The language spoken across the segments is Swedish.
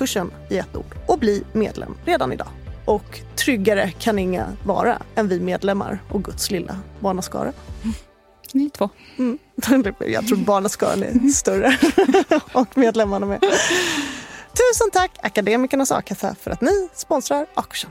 a-kursen i ett ord och bli medlem redan idag. Och tryggare kan inga vara än vi medlemmar och Guds lilla barnaskara. Ni två. Mm. Jag tror barnaskaran är större och medlemmarna med. Tusen tack Akademikernas a-kassa för att ni sponsrar A-kursen.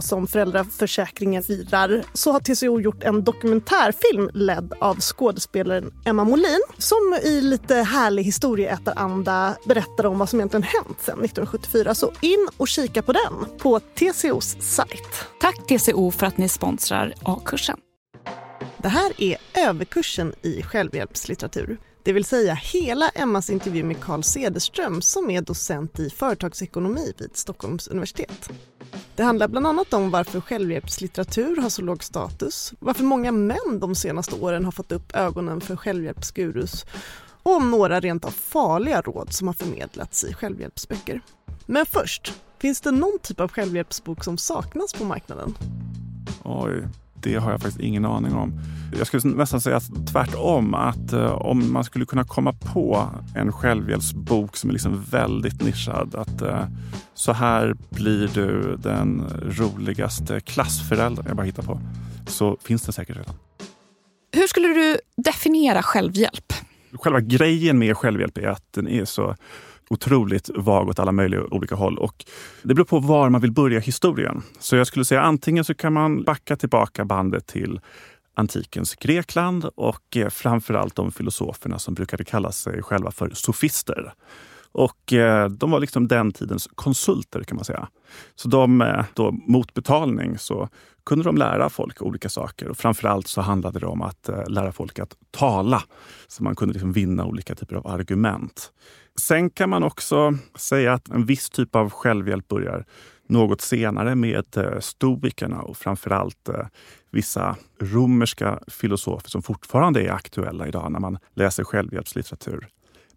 som föräldraförsäkringen firar så har TCO gjort en dokumentärfilm ledd av skådespelaren Emma Molin som i lite härlig historieätaranda berättar om vad som egentligen hänt sedan 1974. Så in och kika på den på TCOs sajt. Tack TCO för att ni sponsrar A-kursen. Det här är överkursen i självhjälpslitteratur. Det vill säga hela Emmas intervju med Carl Cederström som är docent i företagsekonomi vid Stockholms universitet. Det handlar bland annat om varför självhjälpslitteratur har så låg status, varför många män de senaste åren har fått upp ögonen för självhjälpsgurus och om några rent av farliga råd som har förmedlats i självhjälpsböcker. Men först, Finns det någon typ av självhjälpsbok som saknas på marknaden? Oj, det har jag faktiskt ingen aning om. Jag skulle nästan säga tvärtom, att eh, om man skulle kunna komma på en självhjälpsbok som är liksom väldigt nischad, att eh, så här blir du den roligaste klassföräldern jag bara hittar på, så finns den säkert redan. Hur skulle du definiera självhjälp? Själva grejen med självhjälp är att den är så otroligt vag åt alla möjliga olika håll. Och det beror på var man vill börja historien. Så jag skulle säga antingen så kan man backa tillbaka bandet till antikens Grekland och eh, framförallt de filosoferna som brukade kalla sig själva för sofister. Och eh, de var liksom den tidens konsulter kan man säga. Så de, eh, då, mot betalning så kunde de lära folk olika saker. Och framförallt så handlade det om att eh, lära folk att tala. Så man kunde liksom vinna olika typer av argument. Sen kan man också säga att en viss typ av självhjälp börjar något senare med eh, stoikerna och framförallt eh, vissa romerska filosofer som fortfarande är aktuella idag när man läser självhjälpslitteratur.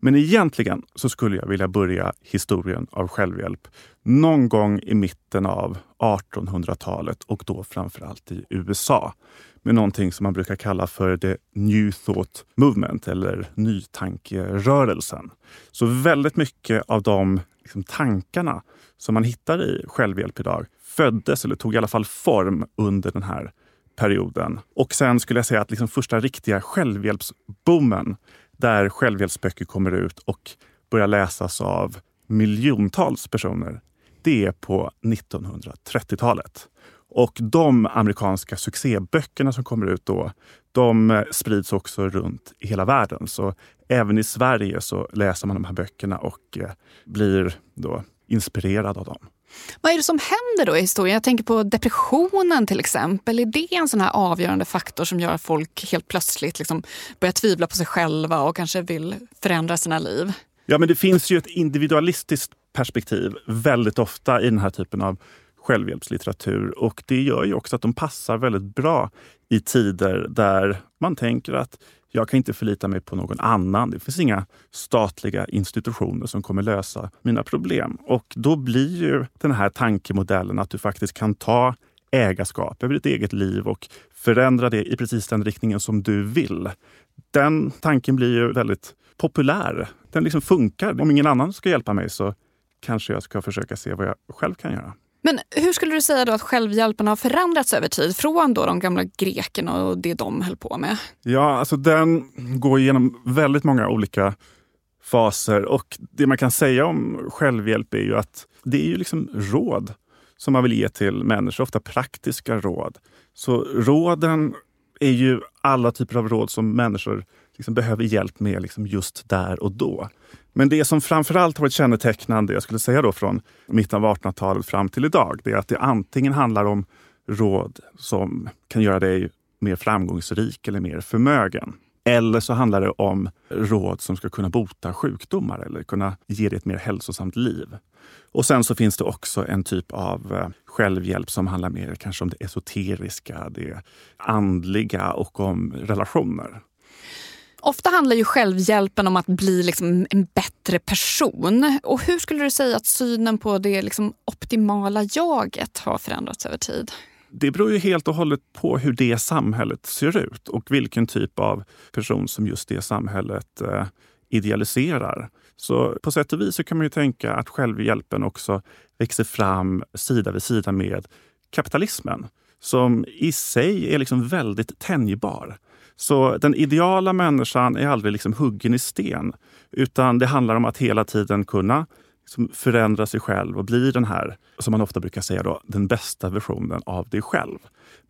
Men egentligen så skulle jag vilja börja historien av självhjälp någon gång i mitten av 1800-talet och då framförallt i USA med någonting som man brukar kalla för the New Thought Movement eller nytankerörelsen. Så väldigt mycket av de liksom, tankarna som man hittar i självhjälp idag föddes eller tog i alla fall form under den här perioden. Och sen skulle jag säga att liksom första riktiga självhjälpsboomen där självhjälpsböcker kommer ut och börjar läsas av miljontals personer, det är på 1930-talet. Och de amerikanska succéböckerna som kommer ut då, de sprids också runt i hela världen. Så även i Sverige så läser man de här böckerna och eh, blir då inspirerad av dem. Vad är det som händer då i historien? Jag tänker på depressionen till exempel. Är det en sån här avgörande faktor som gör att folk helt plötsligt liksom börjar tvivla på sig själva och kanske vill förändra sina liv? Ja, men det finns ju ett individualistiskt perspektiv väldigt ofta i den här typen av självhjälpslitteratur. Och det gör ju också att de passar väldigt bra i tider där man tänker att jag kan inte förlita mig på någon annan. Det finns inga statliga institutioner som kommer lösa mina problem. Och då blir ju den här tankemodellen att du faktiskt kan ta ägarskap över ditt eget liv och förändra det i precis den riktningen som du vill. Den tanken blir ju väldigt populär. Den liksom funkar. Om ingen annan ska hjälpa mig så kanske jag ska försöka se vad jag själv kan göra. Men hur skulle du säga då att självhjälpen har förändrats över tid från då de gamla grekerna och det de höll på med? Ja, alltså den går igenom väldigt många olika faser och det man kan säga om självhjälp är ju att det är ju liksom råd som man vill ge till människor, ofta praktiska råd. Så råden är ju alla typer av råd som människor liksom behöver hjälp med liksom just där och då. Men det som framförallt har varit kännetecknande, jag skulle säga då från mitten av 1800-talet fram till idag, det är att det antingen handlar om råd som kan göra dig mer framgångsrik eller mer förmögen. Eller så handlar det om råd som ska kunna bota sjukdomar eller kunna ge dig ett mer hälsosamt liv. Och sen så finns det också en typ av eh, självhjälp som handlar mer kanske om det esoteriska, det andliga och om relationer. Ofta handlar ju självhjälpen om att bli liksom en bättre person. Och Hur skulle du säga att synen på det liksom optimala jaget har förändrats över tid? Det beror ju helt och hållet på hur det samhället ser ut och vilken typ av person som just det samhället eh, idealiserar. Så på sätt och vis så kan man ju tänka att självhjälpen också växer fram sida vid sida med kapitalismen som i sig är liksom väldigt tänjbar. Så den ideala människan är aldrig liksom huggen i sten, utan det handlar om att hela tiden kunna liksom förändra sig själv och bli den här, som man ofta brukar säga, då, den bästa versionen av dig själv.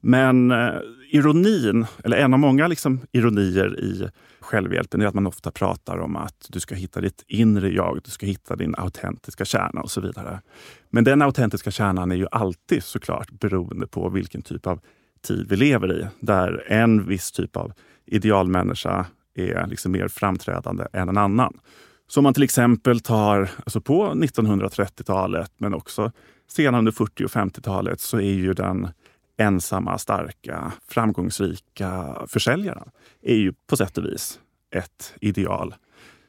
Men eh, ironin, eller en av många liksom, ironier i självhjälpen är att man ofta pratar om att du ska hitta ditt inre jag, du ska hitta din autentiska kärna och så vidare. Men den autentiska kärnan är ju alltid såklart beroende på vilken typ av tid vi lever i, där en viss typ av idealmänniska är liksom mer framträdande än en annan. Som man till exempel tar alltså på 1930-talet, men också senare under 40 och 50-talet, så är ju den ensamma, starka, framgångsrika försäljaren är ju på sätt och vis ett ideal.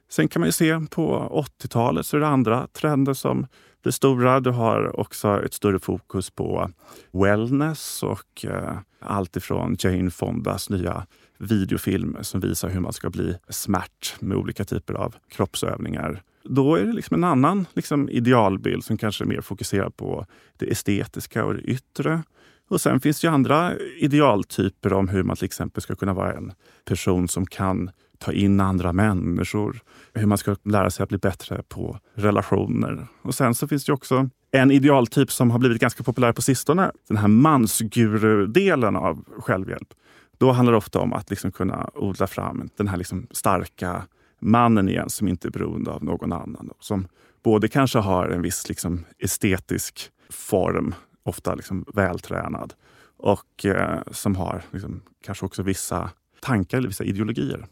Sen kan man ju se på 80-talet så är det andra trender som blir stora. Du har också ett större fokus på wellness och eh, allt ifrån Jane Fondas nya videofilm som visar hur man ska bli smärt med olika typer av kroppsövningar. Då är det liksom en annan liksom, idealbild som kanske är mer fokuserad på det estetiska och det yttre. Och sen finns det ju andra idealtyper om hur man till exempel ska kunna vara en person som kan ta in andra människor. Hur man ska lära sig att bli bättre på relationer. Och sen så finns det också en idealtyp som har blivit ganska populär på sistone. Den här mansguru-delen av självhjälp. Då handlar det ofta om att liksom kunna odla fram den här liksom starka mannen igen som inte är beroende av någon annan. Som både kanske har en viss liksom estetisk form, ofta liksom vältränad, och eh, som har liksom kanske också vissa tankar eller vissa ideologier.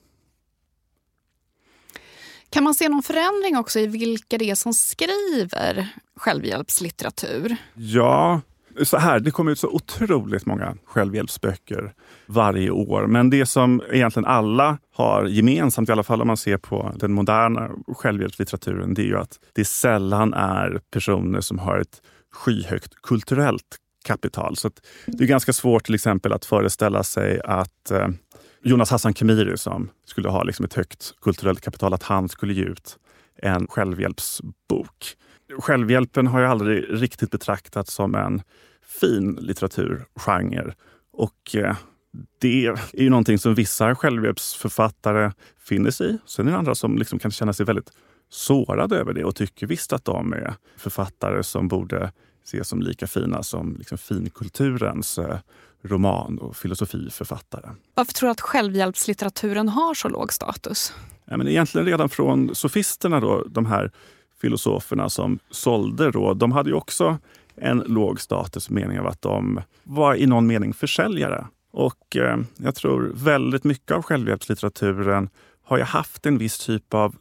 Kan man se någon förändring också i vilka det är som skriver självhjälpslitteratur? Ja, så här, det kommer ut så otroligt många självhjälpsböcker varje år. Men det som egentligen alla har gemensamt, i alla fall om man ser på den moderna självhjälpslitteraturen, det är ju att det sällan är personer som har ett skyhögt kulturellt kapital. Så det är ganska svårt till exempel att föreställa sig att eh, Jonas Hassan Khemiri som skulle ha liksom ett högt kulturellt kapital, att han skulle ge ut en självhjälpsbok. Självhjälpen har ju aldrig riktigt betraktats som en fin litteraturgenre. Och eh, det är ju någonting som vissa självhjälpsförfattare finner sig i. Sen är det andra som liksom kan känna sig väldigt sårade över det och tycker visst att de är författare som borde ses som lika fina som liksom finkulturens eh, roman och filosofiförfattare. Varför tror du att självhjälpslitteraturen har så låg status? Ja, men egentligen redan från sofisterna, då, de här filosoferna som sålde råd, de hade ju också en låg status i meningen av att de var i någon mening försäljare. Och eh, jag tror väldigt mycket av självhjälpslitteraturen har ju haft en viss typ av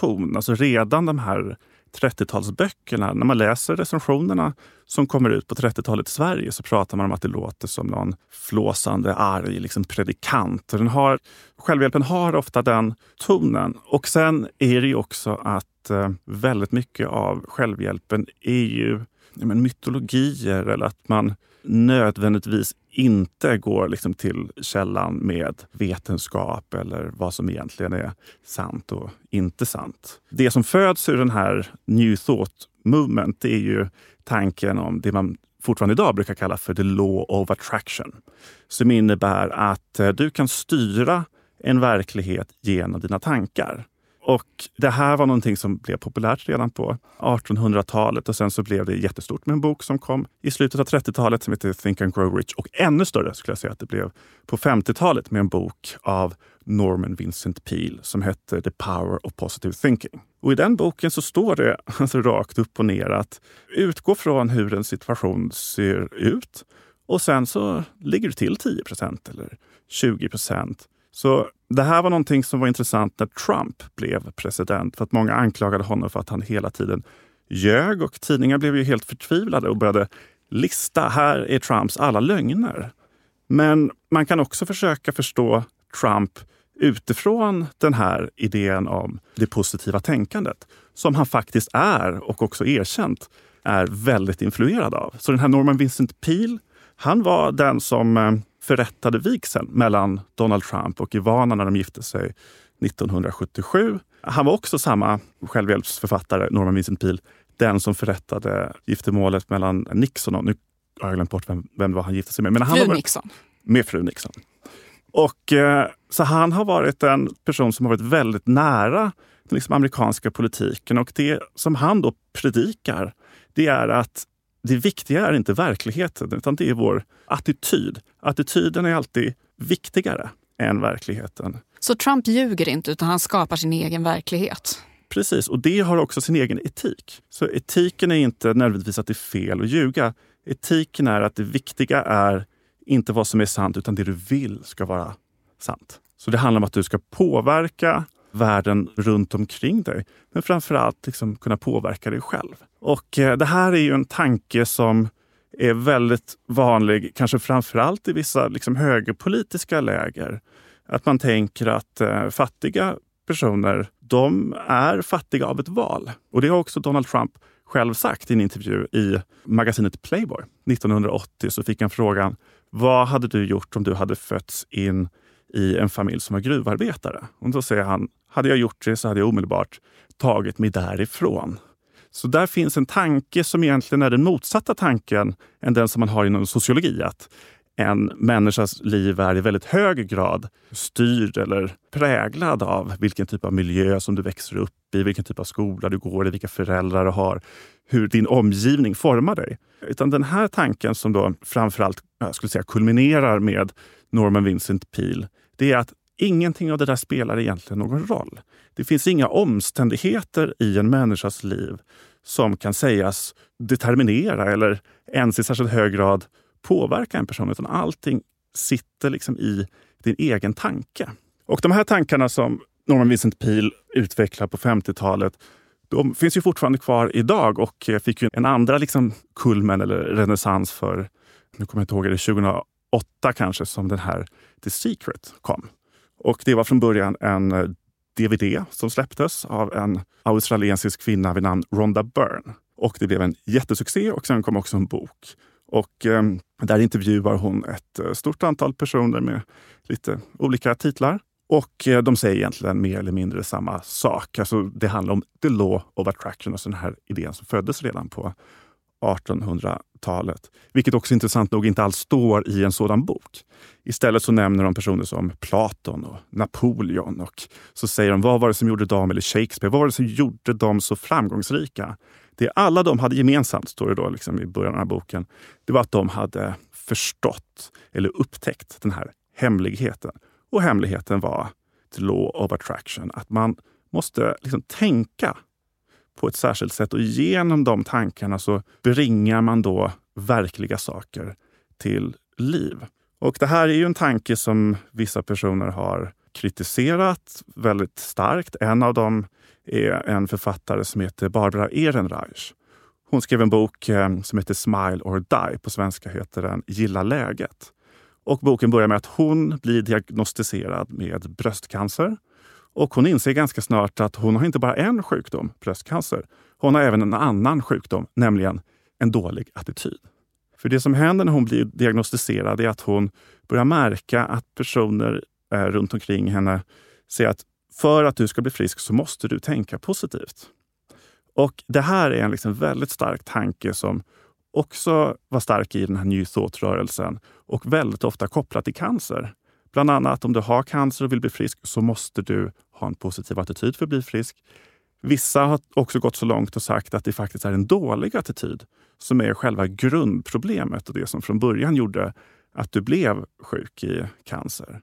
ton. Alltså redan de här 30-talsböckerna, när man läser recensionerna som kommer ut på 30-talet i Sverige så pratar man om att det låter som någon flåsande, arg liksom predikant. Den har, självhjälpen har ofta den tonen. Och sen är det ju också att eh, väldigt mycket av självhjälpen är ju men mytologier eller att man nödvändigtvis inte går liksom till källan med vetenskap eller vad som egentligen är sant och inte sant. Det som föds ur den här New Thought Movement är ju tanken om det man fortfarande idag brukar kalla för the law of attraction. Som innebär att eh, du kan styra en verklighet genom dina tankar. Och det här var någonting som blev populärt redan på 1800-talet och sen så blev det jättestort med en bok som kom i slutet av 30-talet som heter Think and Grow Rich. Och ännu större skulle jag säga att det blev på 50-talet med en bok av Norman Vincent Peale som hette The Power of Positive Thinking. Och i den boken så står det alltså rakt upp och ner att utgå från hur en situation ser ut och sen så ligger du till 10% eller 20 så det här var någonting som var intressant när Trump blev president. För att många anklagade honom för att han hela tiden ljög och tidningar blev ju helt förtvivlade och började lista, här är Trumps alla lögner. Men man kan också försöka förstå Trump utifrån den här idén om det positiva tänkandet som han faktiskt är och också erkänt är väldigt influerad av. Så den här Norman Vincent Peale, han var den som eh, förrättade vigseln mellan Donald Trump och Ivana när de gifte sig 1977. Han var också samma självhjälpsförfattare, Norman Vincent Peale, den som förrättade giftermålet mellan Nixon och, nu har jag glömt bort vem, vem det var han gifte sig med. Men han fru var, Nixon. Med fru Nixon. Och, eh, så han har varit en person som har varit väldigt nära den liksom amerikanska politiken och det som han då predikar, det är att det viktiga är inte verkligheten, utan det är vår attityd. Attityden är alltid viktigare än verkligheten. Så Trump ljuger inte, utan han skapar sin egen verklighet? Precis, och det har också sin egen etik. Så etiken är inte nödvändigtvis att det är fel att ljuga. Etiken är att det viktiga är inte vad som är sant, utan det du vill ska vara sant. Så det handlar om att du ska påverka världen runt omkring dig. Men framförallt liksom kunna påverka dig själv. Och eh, det här är ju en tanke som är väldigt vanlig, kanske framförallt i vissa liksom, högerpolitiska läger. Att man tänker att eh, fattiga personer, de är fattiga av ett val. Och det har också Donald Trump själv sagt i en intervju i magasinet Playboy. 1980 så fick han frågan, vad hade du gjort om du hade fötts in i en familj som var gruvarbetare? Och då säger han, hade jag gjort det så hade jag omedelbart tagit mig därifrån. Så där finns en tanke som egentligen är den motsatta tanken än den som man har inom sociologi. Att en människas liv är i väldigt hög grad styrd eller präglad av vilken typ av miljö som du växer upp i, vilken typ av skola du går i, vilka föräldrar du har, hur din omgivning formar dig. Utan den här tanken som då framförallt jag skulle säga, kulminerar med Norman Vincent Peale, det är att ingenting av det där spelar egentligen någon roll. Det finns inga omständigheter i en människas liv som kan sägas determinera eller ens i särskilt hög grad påverka en person, utan allting sitter liksom i din egen tanke. Och de här tankarna som Norman Vincent Peale utvecklade på 50-talet, de finns ju fortfarande kvar idag och eh, fick ju en andra liksom kulmen eller renässans för, nu kommer jag inte ihåg, det 2008 kanske, som den här The Secret kom. Och det var från början en eh, DVD som släpptes av en australiensisk kvinna vid namn Rhonda Byrne. Och det blev en jättesuccé och sen kom också en bok. Och eh, där intervjuar hon ett eh, stort antal personer med lite olika titlar. Och eh, de säger egentligen mer eller mindre samma sak. Alltså, det handlar om the law of attraction, alltså den här idén som föddes redan på 1800-talet. Vilket också intressant nog inte alls står i en sådan bok. Istället så nämner de personer som Platon och Napoleon och så säger de vad var det som gjorde dem, eller Shakespeare, vad var det som gjorde dem så framgångsrika? Det alla de hade gemensamt, står det då liksom i början av den här boken, det var att de hade förstått eller upptäckt den här hemligheten. Och hemligheten var the law of attraction. Att man måste liksom tänka på ett särskilt sätt och genom de tankarna så bringar man då verkliga saker till liv. Och det här är ju en tanke som vissa personer har kritiserat väldigt starkt. En av dem är en författare som heter Barbara Ehrenreich. Hon skrev en bok eh, som heter Smile or Die. På svenska heter den Gilla läget. Och boken börjar med att hon blir diagnostiserad med bröstcancer. Och hon inser ganska snart att hon har inte bara en sjukdom, bröstcancer. Hon har även en annan sjukdom, nämligen en dålig attityd. För det som händer när hon blir diagnostiserad är att hon börjar märka att personer eh, runt omkring henne säger att för att du ska bli frisk så måste du tänka positivt. Och det här är en liksom väldigt stark tanke som också var stark i den här New Thought-rörelsen och väldigt ofta kopplat till cancer. Bland annat om du har cancer och vill bli frisk så måste du ha en positiv attityd för att bli frisk. Vissa har också gått så långt och sagt att det faktiskt är en dålig attityd som är själva grundproblemet och det som från början gjorde att du blev sjuk i cancer.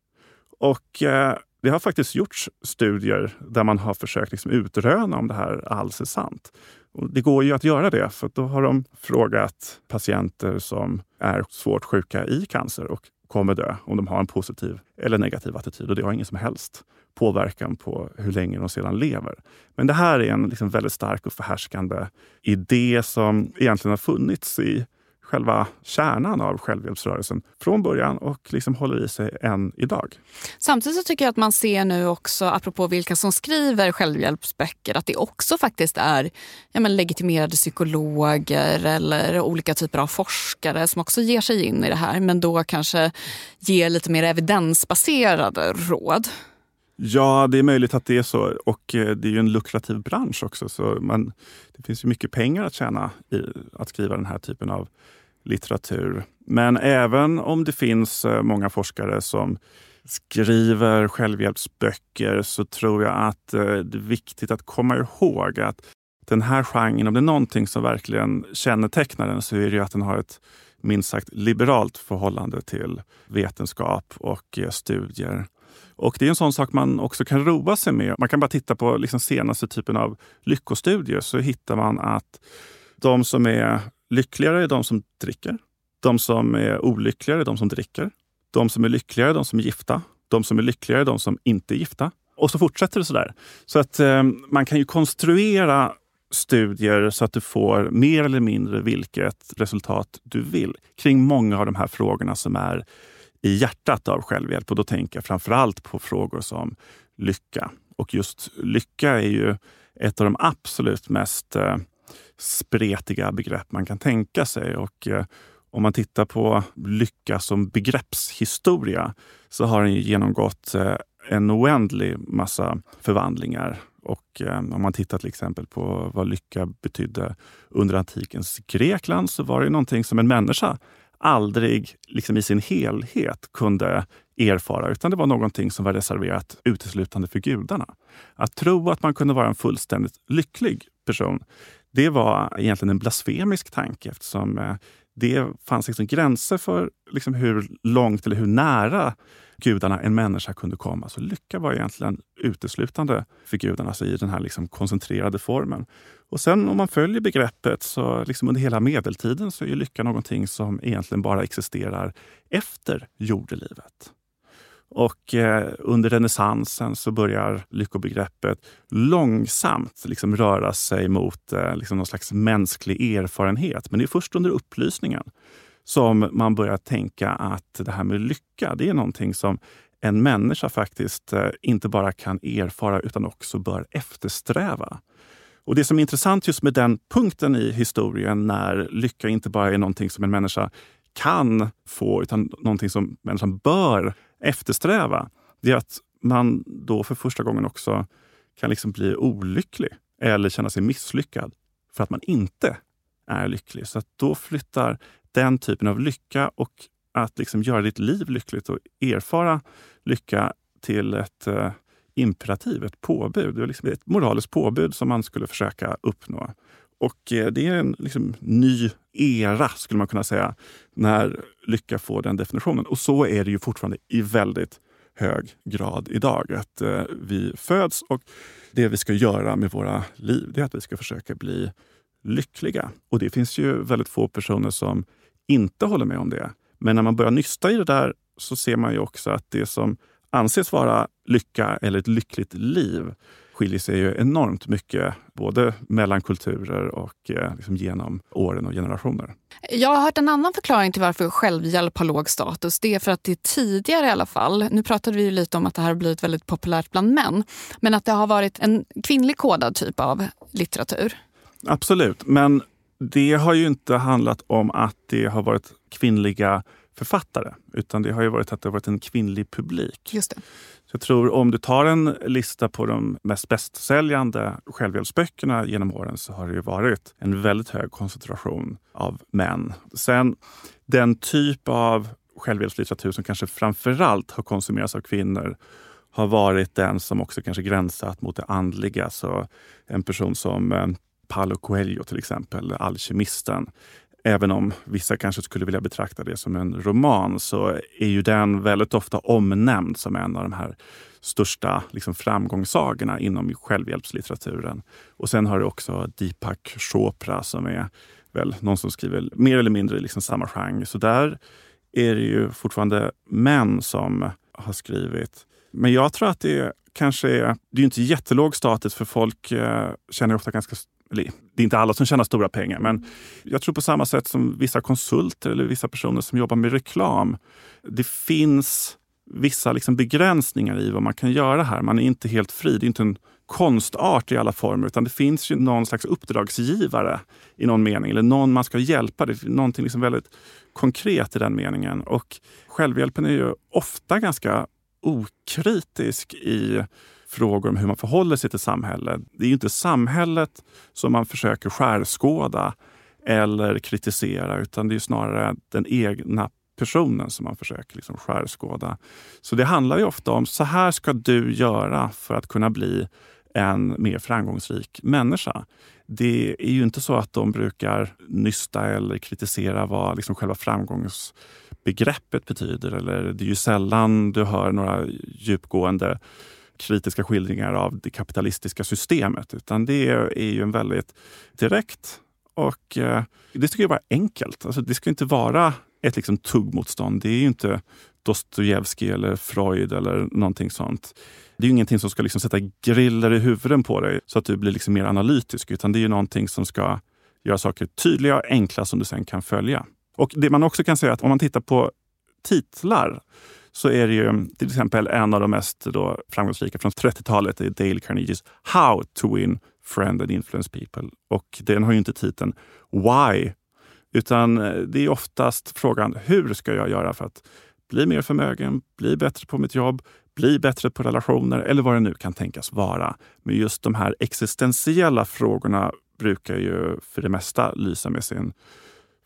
Och eh, det har faktiskt gjorts studier där man har försökt liksom utröna om det här alls är sant. Och det går ju att göra det, för då har de frågat patienter som är svårt sjuka i cancer och kommer dö om de har en positiv eller negativ attityd. Och det har ingen som helst påverkan på hur länge de sedan lever. Men det här är en liksom väldigt stark och förhärskande idé som egentligen har funnits i själva kärnan av självhjälpsrörelsen från början och liksom håller i sig än idag. Samtidigt så tycker jag att man ser nu också, apropå vilka som skriver självhjälpsböcker, att det också faktiskt är ja, men legitimerade psykologer eller olika typer av forskare som också ger sig in i det här men då kanske ger lite mer evidensbaserade råd. Ja, det är möjligt att det är så. Och eh, det är ju en lukrativ bransch också. Så man, det finns ju mycket pengar att tjäna i att skriva den här typen av litteratur. Men även om det finns eh, många forskare som skriver självhjälpsböcker så tror jag att eh, det är viktigt att komma ihåg att den här genren, om det är någonting som verkligen kännetecknar den så är det att den har ett minst sagt liberalt förhållande till vetenskap och eh, studier. Och det är en sån sak man också kan roa sig med. Man kan bara titta på liksom senaste typen av lyckostudier så hittar man att de som är Lyckligare är de som dricker. De som är olyckligare är de som dricker. De som är lyckligare är de som är gifta. De som är lyckligare är de som inte är gifta. Och så fortsätter det sådär. Så att eh, man kan ju konstruera studier så att du får mer eller mindre vilket resultat du vill kring många av de här frågorna som är i hjärtat av självhjälp. Och då tänker jag framför allt på frågor som lycka. Och just lycka är ju ett av de absolut mest eh, spretiga begrepp man kan tänka sig. Och eh, om man tittar på lycka som begreppshistoria så har den genomgått eh, en oändlig massa förvandlingar. Och eh, om man tittar till exempel på vad lycka betydde under antikens Grekland så var det någonting som en människa aldrig liksom i sin helhet kunde erfara, utan det var någonting som var reserverat uteslutande för gudarna. Att tro att man kunde vara en fullständigt lycklig person, det var egentligen en blasfemisk tanke eftersom eh, det fanns liksom gränser för liksom hur långt eller hur nära gudarna en människa kunde komma. Så lycka var egentligen uteslutande för gudarna alltså i den här liksom koncentrerade formen. Och sen om man följer begreppet så liksom under hela medeltiden så är lycka någonting som egentligen bara existerar efter jordelivet. Och eh, under renässansen så börjar lyckobegreppet långsamt liksom röra sig mot eh, liksom någon slags mänsklig erfarenhet. Men det är först under upplysningen som man börjar tänka att det här med lycka, det är någonting som en människa faktiskt eh, inte bara kan erfara utan också bör eftersträva. Och Det som är intressant just med den punkten i historien när lycka inte bara är någonting som en människa kan få utan någonting som människan bör eftersträva, det är att man då för första gången också kan liksom bli olycklig eller känna sig misslyckad för att man inte är lycklig. Så att då flyttar den typen av lycka och att liksom göra ditt liv lyckligt och erfara lycka till ett eh, imperativ, ett påbud. Det är liksom ett moraliskt påbud som man skulle försöka uppnå. Och eh, det är en liksom, ny era, skulle man kunna säga, när lycka får den definitionen. Och så är det ju fortfarande i väldigt hög grad idag. Att eh, vi föds och det vi ska göra med våra liv, det är att vi ska försöka bli lyckliga. Och det finns ju väldigt få personer som inte håller med om det. Men när man börjar nysta i det där så ser man ju också att det som anses vara lycka eller ett lyckligt liv skiljer sig ju enormt mycket både mellan kulturer och eh, liksom genom åren och generationer. Jag har hört en annan förklaring till varför självhjälp har låg status. Det är för att det tidigare i alla fall, nu pratade vi lite om att det här har blivit väldigt populärt bland män, men att det har varit en kvinnlig kodad typ av litteratur. Absolut, men det har ju inte handlat om att det har varit kvinnliga författare, utan det har ju varit att det har varit en kvinnlig publik. Just det. Så jag tror om du tar en lista på de mest bästsäljande självhjälpsböckerna genom åren så har det ju varit en väldigt hög koncentration av män. Sen den typ av självhjälpslitteratur som kanske framförallt har konsumerats av kvinnor har varit den som också kanske gränsat mot det andliga. Så en person som eh, Paolo Coelho till exempel, Alkemisten. Även om vissa kanske skulle vilja betrakta det som en roman så är ju den väldigt ofta omnämnd som en av de här största liksom, framgångssagorna inom självhjälpslitteraturen. Och sen har du också Deepak Chopra som är väl någon som skriver mer eller mindre liksom samma genre. Så där är det ju fortfarande män som har skrivit. Men jag tror att det kanske är, det är inte jättelåg status för folk eh, känner ofta ganska eller, det är inte alla som tjänar stora pengar, men jag tror på samma sätt som vissa konsulter eller vissa personer som jobbar med reklam. Det finns vissa liksom begränsningar i vad man kan göra här. Man är inte helt fri. Det är inte en konstart i alla former, utan det finns ju någon slags uppdragsgivare i någon mening, eller någon man ska hjälpa. Det är någonting liksom väldigt konkret i den meningen. Och självhjälpen är ju ofta ganska okritisk i frågor om hur man förhåller sig till samhället. Det är ju inte samhället som man försöker skärskåda eller kritisera utan det är snarare den egna personen som man försöker liksom skärskåda. Så det handlar ju ofta om så här ska du göra för att kunna bli en mer framgångsrik människa. Det är ju inte så att de brukar nysta eller kritisera vad liksom själva framgångsbegreppet betyder. Eller det är ju sällan du hör några djupgående kritiska skildringar av det kapitalistiska systemet, utan det är ju en väldigt direkt och eh, det ska ju vara enkelt. Alltså, det ska inte vara ett liksom tuggmotstånd. Det är ju inte Dostojevskij eller Freud eller någonting sånt. Det är ju ingenting som ska liksom sätta griller i huvudet på dig så att du blir liksom mer analytisk, utan det är ju någonting som ska göra saker tydliga och enkla som du sen kan följa. Och Det man också kan säga att om man tittar på titlar så är det ju till exempel en av de mest då framgångsrika från 30-talet, Dale Carnegies How to win friend and influence people. Och den har ju inte titeln Why, utan eh, det är oftast frågan hur ska jag göra för att bli mer förmögen, bli bättre på mitt jobb, bli bättre på relationer eller vad det nu kan tänkas vara. Men just de här existentiella frågorna brukar ju för det mesta lysa med sin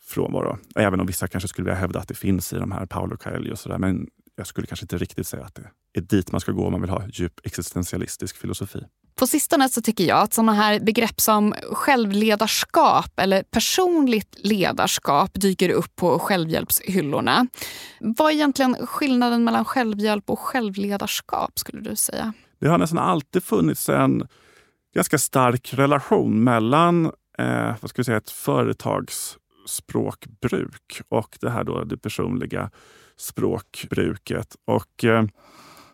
frånvaro. Även om vissa kanske skulle vilja hävda att det finns i de här Paolo Coelho och sådär. Men jag skulle kanske inte riktigt säga att det är dit man ska gå om man vill ha djup existentialistisk filosofi. På sistone så tycker jag att sådana här begrepp som självledarskap eller personligt ledarskap dyker upp på självhjälpshyllorna. Vad är egentligen skillnaden mellan självhjälp och självledarskap skulle du säga? Det har nästan alltid funnits en ganska stark relation mellan eh, vad ska vi säga, ett företagsspråkbruk och det här då det personliga språkbruket. Och eh,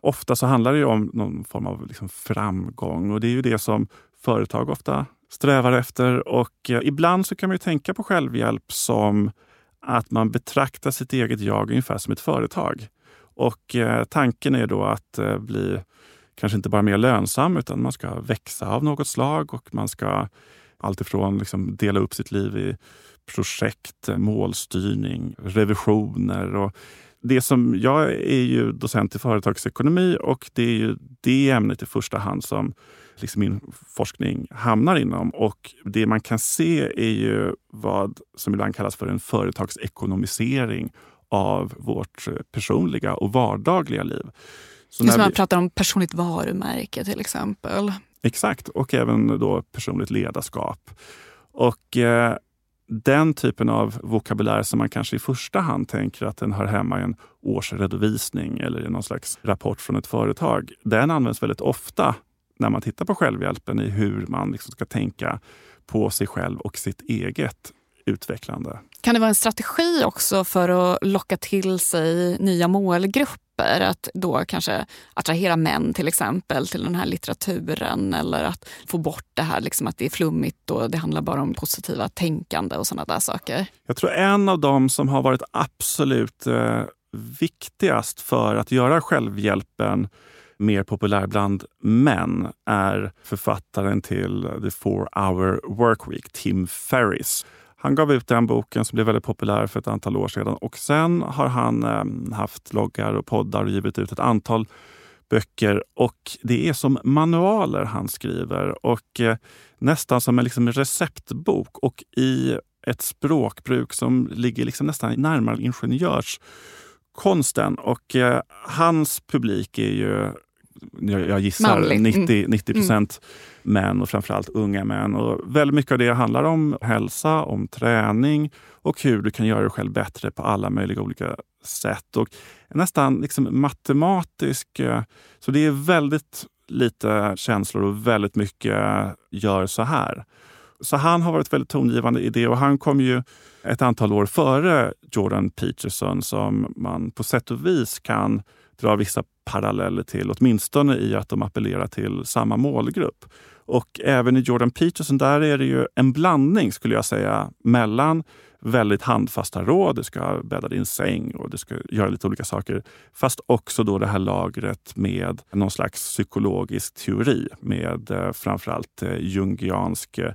ofta så handlar det om någon form av liksom framgång och det är ju det som företag ofta strävar efter. Och eh, ibland så kan man ju tänka på självhjälp som att man betraktar sitt eget jag ungefär som ett företag. Och eh, tanken är då att eh, bli kanske inte bara mer lönsam utan man ska växa av något slag och man ska alltifrån liksom dela upp sitt liv i projekt, målstyrning, revisioner och det som, jag är ju docent i företagsekonomi och det är ju det ämnet i första hand som liksom min forskning hamnar inom. Och det man kan se är ju vad som ibland kallas för en företagsekonomisering av vårt personliga och vardagliga liv. Så när man vi... pratar om personligt varumärke till exempel. Exakt, och även då personligt ledarskap. Och eh, den typen av vokabulär som man kanske i första hand tänker att den hör hemma i en årsredovisning eller i någon slags rapport från ett företag. Den används väldigt ofta när man tittar på självhjälpen i hur man liksom ska tänka på sig själv och sitt eget utvecklande. Kan det vara en strategi också för att locka till sig nya målgrupper? Att då kanske attrahera män till exempel till den här litteraturen eller att få bort det här liksom att det är flummigt och det handlar bara om positiva tänkande och sådana där saker. Jag tror en av dem som har varit absolut eh, viktigast för att göra självhjälpen mer populär bland män är författaren till The Four Hour Workweek, Tim Ferris. Han gav ut den boken som blev väldigt populär för ett antal år sedan. Och sen har han eh, haft loggar och poddar och givit ut ett antal böcker. Och det är som manualer han skriver och eh, nästan som en liksom receptbok. Och i ett språkbruk som ligger liksom nästan närmare ingenjörskonsten. Och eh, hans publik är ju jag, gissar Manlig. 90, mm. 90 procent mm. män och framförallt unga män. Och väldigt mycket av det handlar om hälsa, om träning och hur du kan göra dig själv bättre på alla möjliga olika sätt. Och nästan liksom matematisk. Eh, så det är väldigt lite känslor och väldigt mycket gör så här. Så han har varit väldigt tongivande i det och han kom ju ett antal år före Jordan Peterson som man på sätt och vis kan dra vissa paralleller till, åtminstone i att de appellerar till samma målgrupp. Och även i Jordan Peterson, där är det ju en blandning skulle jag säga mellan väldigt handfasta råd, du ska bädda din säng och du ska göra lite olika saker. Fast också då det här lagret med någon slags psykologisk teori med eh, framförallt eh, jungiansk eh,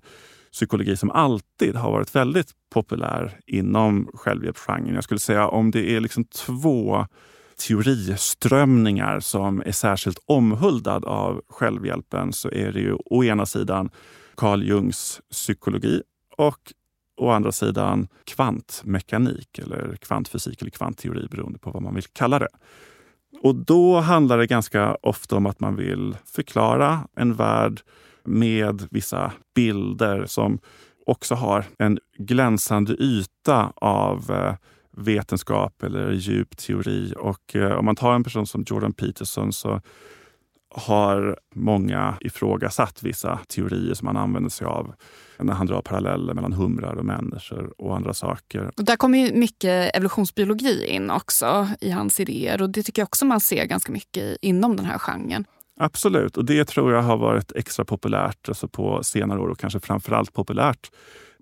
psykologi som alltid har varit väldigt populär inom självhjälpsgenren. Jag skulle säga om det är liksom två teoriströmningar som är särskilt omhuldad av självhjälpen så är det ju å ena sidan Carl Jungs psykologi och å andra sidan kvantmekanik eller kvantfysik eller kvantteori beroende på vad man vill kalla det. Och då handlar det ganska ofta om att man vill förklara en värld med vissa bilder som också har en glänsande yta av eh, vetenskap eller djup teori. Och eh, om man tar en person som Jordan Peterson så har många ifrågasatt vissa teorier som han använder sig av när han drar paralleller mellan humrar och människor och andra saker. Och där kommer ju mycket evolutionsbiologi in också i hans idéer och det tycker jag också man ser ganska mycket inom den här genren. Absolut, och det tror jag har varit extra populärt alltså på senare år och kanske framförallt populärt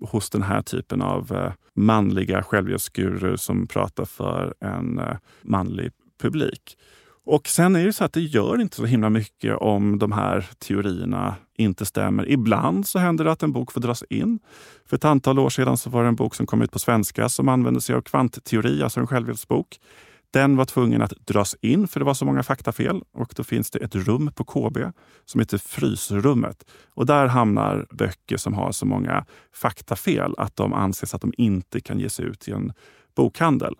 hos den här typen av eh, manliga självhjälpsgurur som pratar för en eh, manlig publik. Och sen är det så att det gör inte så himla mycket om de här teorierna inte stämmer. Ibland så händer det att en bok får dras in. För ett antal år sedan så var det en bok som kom ut på svenska som använde sig av kvantteori, alltså en självhjälpsbok. Den var tvungen att dras in för det var så många faktafel och då finns det ett rum på KB som heter Frysrummet. Och där hamnar böcker som har så många faktafel att de anses att de inte kan ges ut i en bokhandel.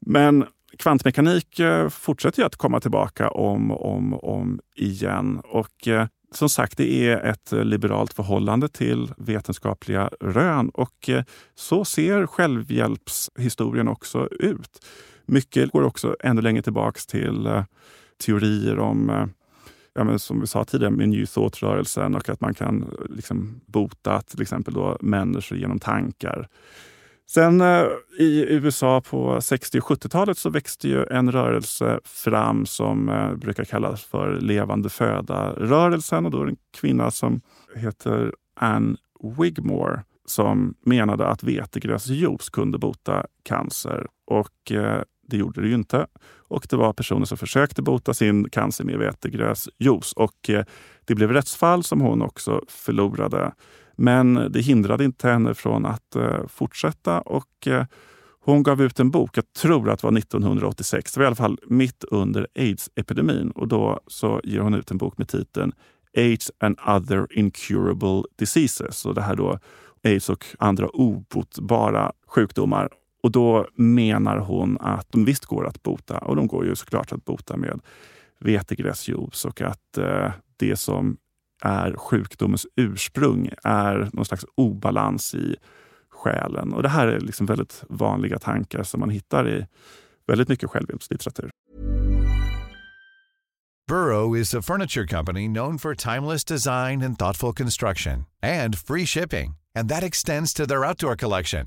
Men kvantmekanik eh, fortsätter ju att komma tillbaka om och om, om igen. Och eh, som sagt, det är ett liberalt förhållande till vetenskapliga rön och eh, så ser självhjälpshistorien också ut. Mycket går också ännu längre tillbaks till eh, teorier om eh, ja, men som vi sa tidigare, med New Thought-rörelsen och att man kan eh, liksom bota till exempel då människor genom tankar. Sen eh, i USA på 60 och 70-talet så växte ju en rörelse fram som eh, brukar kallas för levande föda-rörelsen. Och då är det en kvinna som heter Anne Wigmore som menade att vetegräsjuice kunde bota cancer. Och eh, det gjorde det ju inte. Och det var personer som försökte bota sin cancer med vetegräsjuice. Och eh, det blev rättsfall som hon också förlorade. Men det hindrade inte henne från att eh, fortsätta och eh, hon gav ut en bok, jag tror att det var 1986, det var i alla fall mitt under aids-epidemin. Och då så ger hon ut en bok med titeln Aids and other incurable diseases. Och det här då aids och andra obotbara sjukdomar. Och då menar hon att de visst går att bota och de går ju såklart att bota med vetegräsjuice och att eh, det som är sjukdomens ursprung, är någon slags obalans i själen. Och det här är liksom väldigt vanliga tankar som man hittar i väldigt mycket självhjälpslitteratur. Burrow is a furniture company known for timeless design and thoughtful construction and free shipping. And that extends to their outdoor collection.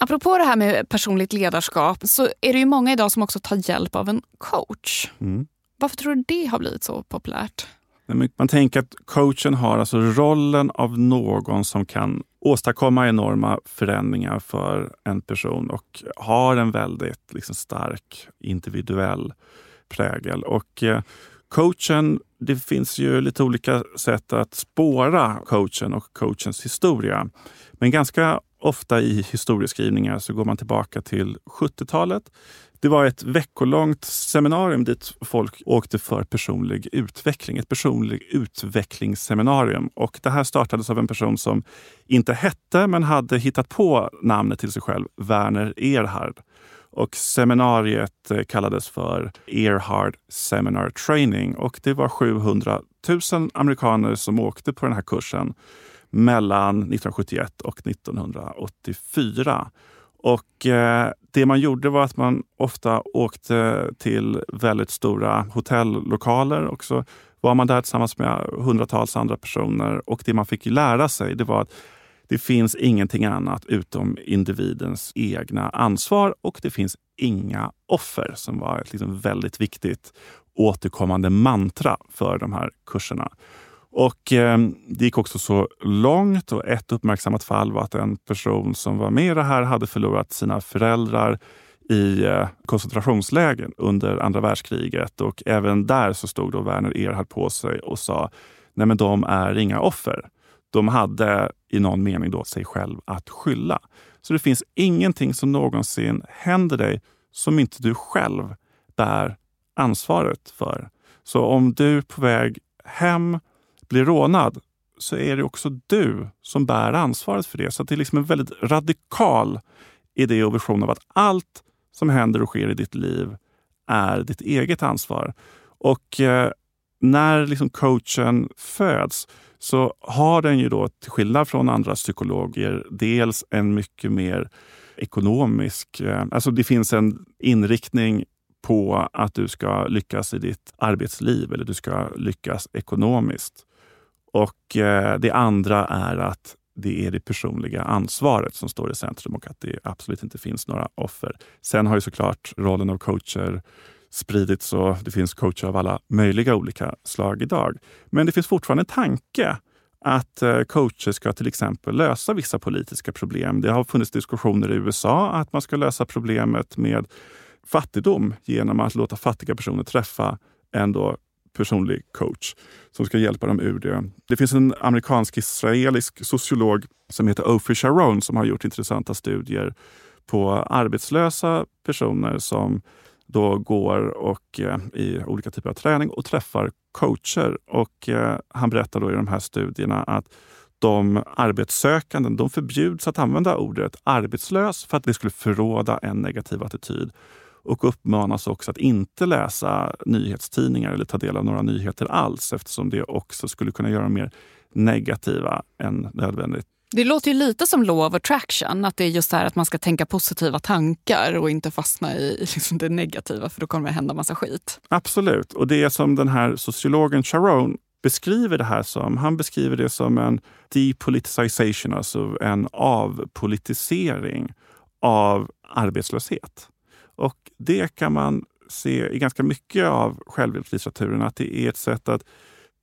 Apropå det här med personligt ledarskap så är det ju många idag som också tar hjälp av en coach. Mm. Varför tror du det har blivit så populärt? Man tänker att coachen har alltså rollen av någon som kan åstadkomma enorma förändringar för en person och har en väldigt liksom, stark individuell prägel. Och eh, coachen, det finns ju lite olika sätt att spåra coachen och coachens historia. Men ganska ofta i historieskrivningar så går man tillbaka till 70-talet. Det var ett veckolångt seminarium dit folk åkte för personlig utveckling. Ett personlig utvecklingsseminarium. Och det här startades av en person som inte hette, men hade hittat på namnet till sig själv, Werner Erhard. Och seminariet eh, kallades för Erhard Seminar Training och det var 700 000 amerikaner som åkte på den här kursen mellan 1971 och 1984. Och eh, det man gjorde var att man ofta åkte till väldigt stora hotellokaler och så var man där tillsammans med hundratals andra personer och det man fick lära sig det var att det finns ingenting annat utom individens egna ansvar och det finns inga offer som var ett liksom väldigt viktigt återkommande mantra för de här kurserna. Och eh, Det gick också så långt och ett uppmärksammat fall var att en person som var med i det här hade förlorat sina föräldrar i eh, koncentrationsläger under andra världskriget. Och även där så stod då Werner Erhard på sig och sa nej men de är inga offer. De hade i någon mening då sig själv att skylla. Så det finns ingenting som någonsin händer dig som inte du själv bär ansvaret för. Så om du är på väg hem blir rånad så är det också du som bär ansvaret för det. Så det är liksom en väldigt radikal idé och vision av att allt som händer och sker i ditt liv är ditt eget ansvar. Och eh, när liksom coachen föds så har den ju då, till skillnad från andra psykologer, dels en mycket mer ekonomisk... Eh, alltså det finns en inriktning på att du ska lyckas i ditt arbetsliv eller du ska lyckas ekonomiskt. Och eh, det andra är att det är det personliga ansvaret som står i centrum och att det absolut inte finns några offer. Sen har ju såklart rollen av coacher spridits och det finns coacher av alla möjliga olika slag idag. Men det finns fortfarande en tanke att eh, coacher ska till exempel lösa vissa politiska problem. Det har funnits diskussioner i USA att man ska lösa problemet med fattigdom genom att låta fattiga personer träffa en då personlig coach som ska hjälpa dem ur det. Det finns en amerikansk-israelisk sociolog som heter Ofer Sharon som har gjort intressanta studier på arbetslösa personer som då går och, eh, i olika typer av träning och träffar coacher. Och, eh, han berättar då i de här studierna att de arbetssökande de förbjuds att använda ordet arbetslös för att det skulle förråda en negativ attityd och uppmanas också att inte läsa nyhetstidningar eller ta del av några nyheter alls eftersom det också skulle kunna göra dem mer negativa än nödvändigt. Det låter ju lite som law of attraction, att det är just här att man ska tänka positiva tankar och inte fastna i liksom det negativa för då kommer det hända massa skit. Absolut, och det som den här sociologen Sharon beskriver det här som, han beskriver det som en depoliticization, alltså en avpolitisering av arbetslöshet. Och det kan man se i ganska mycket av självhjälpslitteraturen, att det är ett sätt att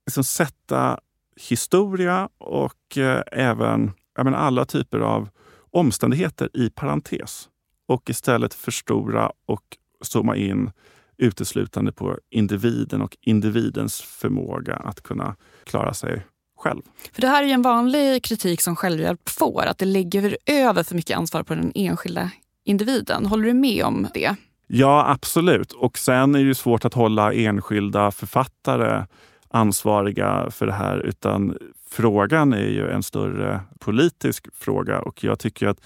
liksom sätta historia och eh, även menar, alla typer av omständigheter i parentes och istället förstora och zooma in uteslutande på individen och individens förmåga att kunna klara sig själv. För Det här är en vanlig kritik som självhjälp får, att det ligger över för mycket ansvar på den enskilda individen. Håller du med om det? Ja, absolut. Och sen är det svårt att hålla enskilda författare ansvariga för det här, utan frågan är ju en större politisk fråga och jag tycker att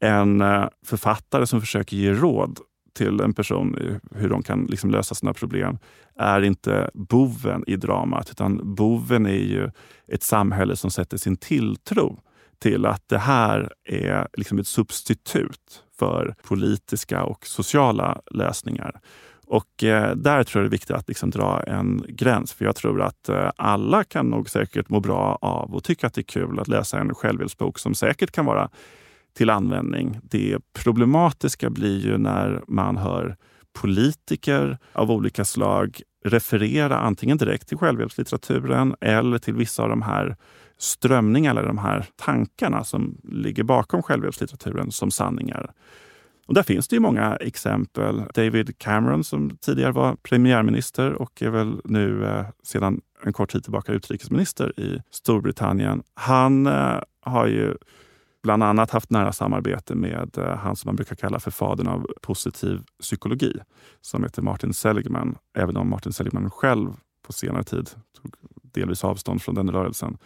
en eh, författare som försöker ge råd till en person hur de kan liksom lösa sina problem är inte boven i dramat, utan boven är ju ett samhälle som sätter sin tilltro till att det här är liksom ett substitut för politiska och sociala lösningar. Och eh, där tror jag det är viktigt att liksom dra en gräns. För jag tror att eh, alla kan nog säkert må bra av och tycka att det är kul att läsa en självhjälpsbok som säkert kan vara till användning. Det problematiska blir ju när man hör politiker av olika slag referera antingen direkt till självhjälpslitteraturen eller till vissa av de här strömningarna eller de här tankarna som ligger bakom självhjälpslitteraturen som sanningar. Och där finns det ju många exempel. David Cameron som tidigare var premiärminister och är väl nu eh, sedan en kort tid tillbaka utrikesminister i Storbritannien. Han eh, har ju bland annat haft nära samarbete med eh, han som man brukar kalla för fadern av positiv psykologi, som heter Martin Seligman. Även om Martin Seligman själv på senare tid tog delvis avstånd från den rörelsen.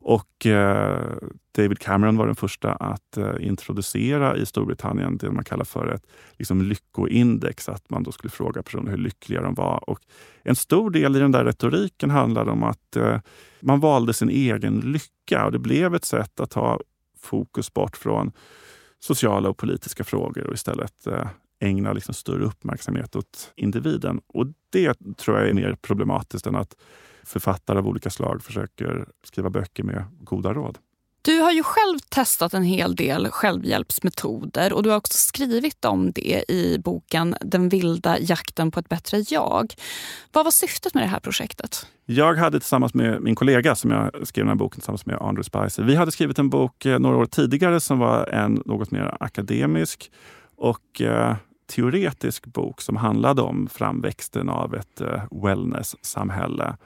Och eh, David Cameron var den första att eh, introducera i Storbritannien det man kallar för ett liksom, lyckoindex. Att man då skulle fråga personer hur lyckliga de var. Och en stor del i den där retoriken handlade om att eh, man valde sin egen lycka. Och det blev ett sätt att ta fokus bort från sociala och politiska frågor och istället eh, ägna liksom större uppmärksamhet åt individen. Och det tror jag är mer problematiskt än att författare av olika slag försöker skriva böcker med goda råd. Du har ju själv testat en hel del självhjälpsmetoder och du har också skrivit om det i boken Den vilda jakten på ett bättre jag. Vad var syftet med det här projektet? Jag hade tillsammans med min kollega som jag skrev den här boken tillsammans med, Andrew Spicer. Vi hade skrivit en bok eh, några år tidigare som var en något mer akademisk och eh, teoretisk bok som handlade om framväxten av ett eh, wellness-samhälle.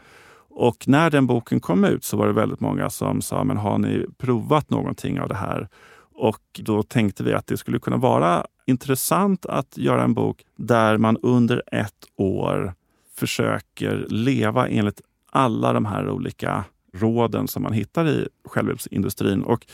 Och när den boken kom ut så var det väldigt många som sa, men har ni provat någonting av det här? Och då tänkte vi att det skulle kunna vara intressant att göra en bok där man under ett år försöker leva enligt alla de här olika råden som man hittar i självhjälpsindustrin. Och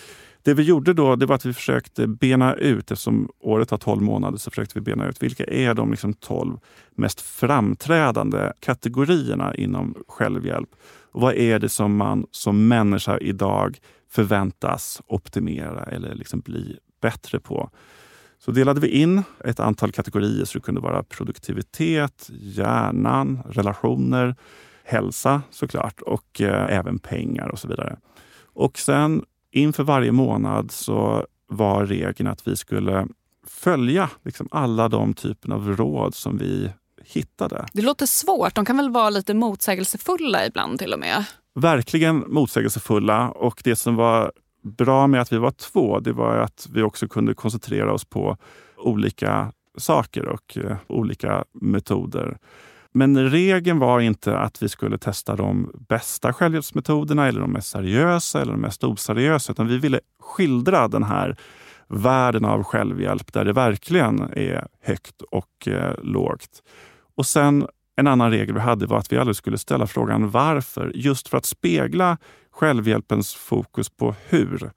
det vi gjorde då det var att vi försökte bena ut, eftersom året har 12 månader, så försökte vi bena ut vilka är de liksom 12 mest framträdande kategorierna inom självhjälp. Och vad är det som man som människa idag förväntas optimera eller liksom bli bättre på? Så delade vi in ett antal kategorier så det kunde vara produktivitet, hjärnan, relationer, hälsa såklart och eh, även pengar och så vidare. Och sen inför varje månad så var regeln att vi skulle följa liksom alla de typerna av råd som vi hittade. Det låter svårt. De kan väl vara lite motsägelsefulla ibland till och med? Verkligen motsägelsefulla. Och det som var bra med att vi var två, det var att vi också kunde koncentrera oss på olika saker och uh, olika metoder. Men regeln var inte att vi skulle testa de bästa självhjälpsmetoderna eller de mest seriösa eller de mest oseriösa, utan vi ville skildra den här världen av självhjälp där det verkligen är högt och eh, lågt. Och sen en annan regel vi hade var att vi aldrig skulle ställa frågan varför, just för att spegla självhjälpens fokus på hur.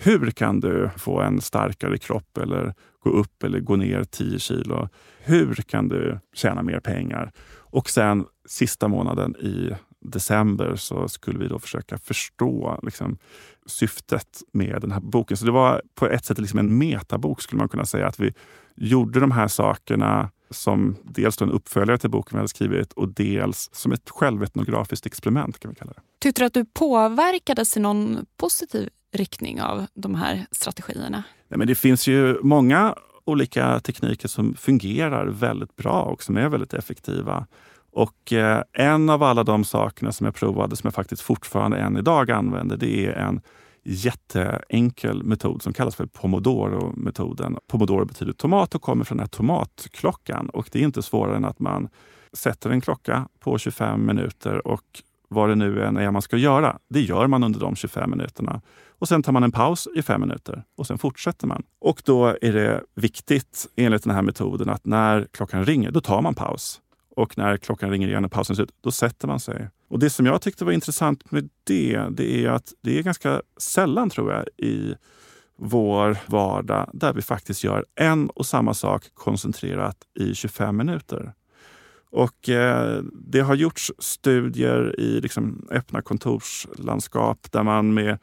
Hur kan du få en starkare kropp eller gå upp eller gå ner 10 kilo? Hur kan du tjäna mer pengar? Och sen sista månaden i december så skulle vi då försöka förstå liksom, syftet med den här boken. Så det var på ett sätt liksom en metabok skulle man kunna säga. Att vi gjorde de här sakerna som dels en uppföljare till boken vi hade skrivit och dels som ett självetnografiskt experiment. kan vi kalla det. Tyckte du att du påverkades i någon positiv riktning av de här strategierna? Nej, men det finns ju många olika tekniker som fungerar väldigt bra och som är väldigt effektiva. Och eh, en av alla de sakerna som jag provade, som jag faktiskt fortfarande än idag använder, det är en jätteenkel metod som kallas för Pomodoro-metoden. Pomodoro betyder tomat och kommer från den här tomatklockan. Och det är inte svårare än att man sätter en klocka på 25 minuter och vad det nu än är man ska göra, det gör man under de 25 minuterna. Och sen tar man en paus i fem minuter och sen fortsätter man. Och då är det viktigt enligt den här metoden att när klockan ringer, då tar man paus. Och när klockan ringer igen och pausen är slut, då sätter man sig. Och det som jag tyckte var intressant med det, det är att det är ganska sällan, tror jag, i vår vardag där vi faktiskt gör en och samma sak koncentrerat i 25 minuter. Och eh, det har gjorts studier i liksom, öppna kontorslandskap där man med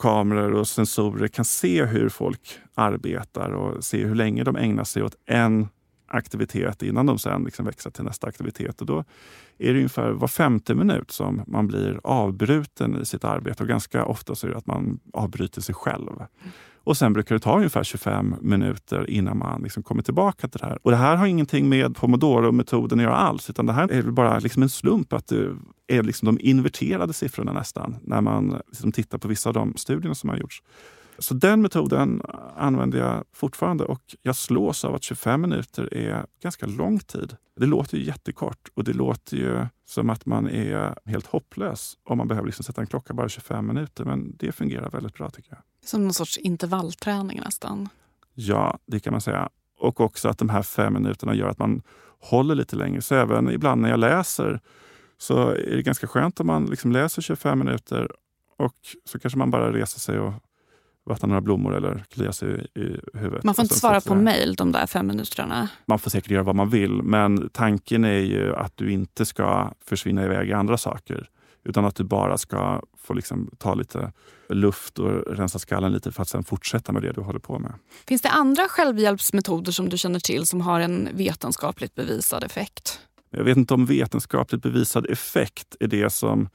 kameror och sensorer kan se hur folk arbetar och se hur länge de ägnar sig åt en aktivitet innan de sen liksom växer till nästa aktivitet. Och då är det ungefär var femte minut som man blir avbruten i sitt arbete och ganska ofta så är det att man avbryter sig själv. Och sen brukar det ta ungefär 25 minuter innan man liksom kommer tillbaka till det här. Och det här har ingenting med pomodoro-metoden att göra alls, utan det här är bara liksom en slump att det är liksom de inverterade siffrorna nästan, när man liksom tittar på vissa av de studierna som har gjorts. Så den metoden använder jag fortfarande och jag slås av att 25 minuter är ganska lång tid. Det låter ju jättekort och det låter ju som att man är helt hopplös om man behöver liksom sätta en klocka bara 25 minuter. Men det fungerar väldigt bra tycker jag. Som någon sorts intervallträning nästan? Ja, det kan man säga. Och också att de här fem minuterna gör att man håller lite längre. Så även ibland när jag läser så är det ganska skönt om man liksom läser 25 minuter och så kanske man bara reser sig och vattna några blommor eller klia sig i huvudet. Man får inte svara på mejl de där fem minuterna? Man får säkert göra vad man vill, men tanken är ju att du inte ska försvinna iväg i andra saker. Utan att du bara ska få liksom ta lite luft och rensa skallen lite för att sen fortsätta med det du håller på med. Finns det andra självhjälpsmetoder som du känner till som har en vetenskapligt bevisad effekt? Jag vet inte om vetenskapligt bevisad effekt är det som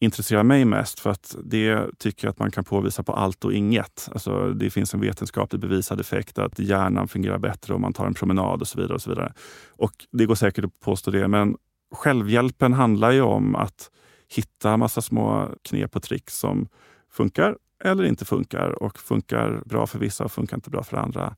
intresserar mig mest för att det tycker jag att man kan påvisa på allt och inget. Alltså, det finns en vetenskapligt bevisad effekt att hjärnan fungerar bättre om man tar en promenad och så vidare. Och så vidare. Och det går säkert att påstå det, men självhjälpen handlar ju om att hitta massa små knep och tricks som funkar eller inte funkar och funkar bra för vissa och funkar inte bra för andra.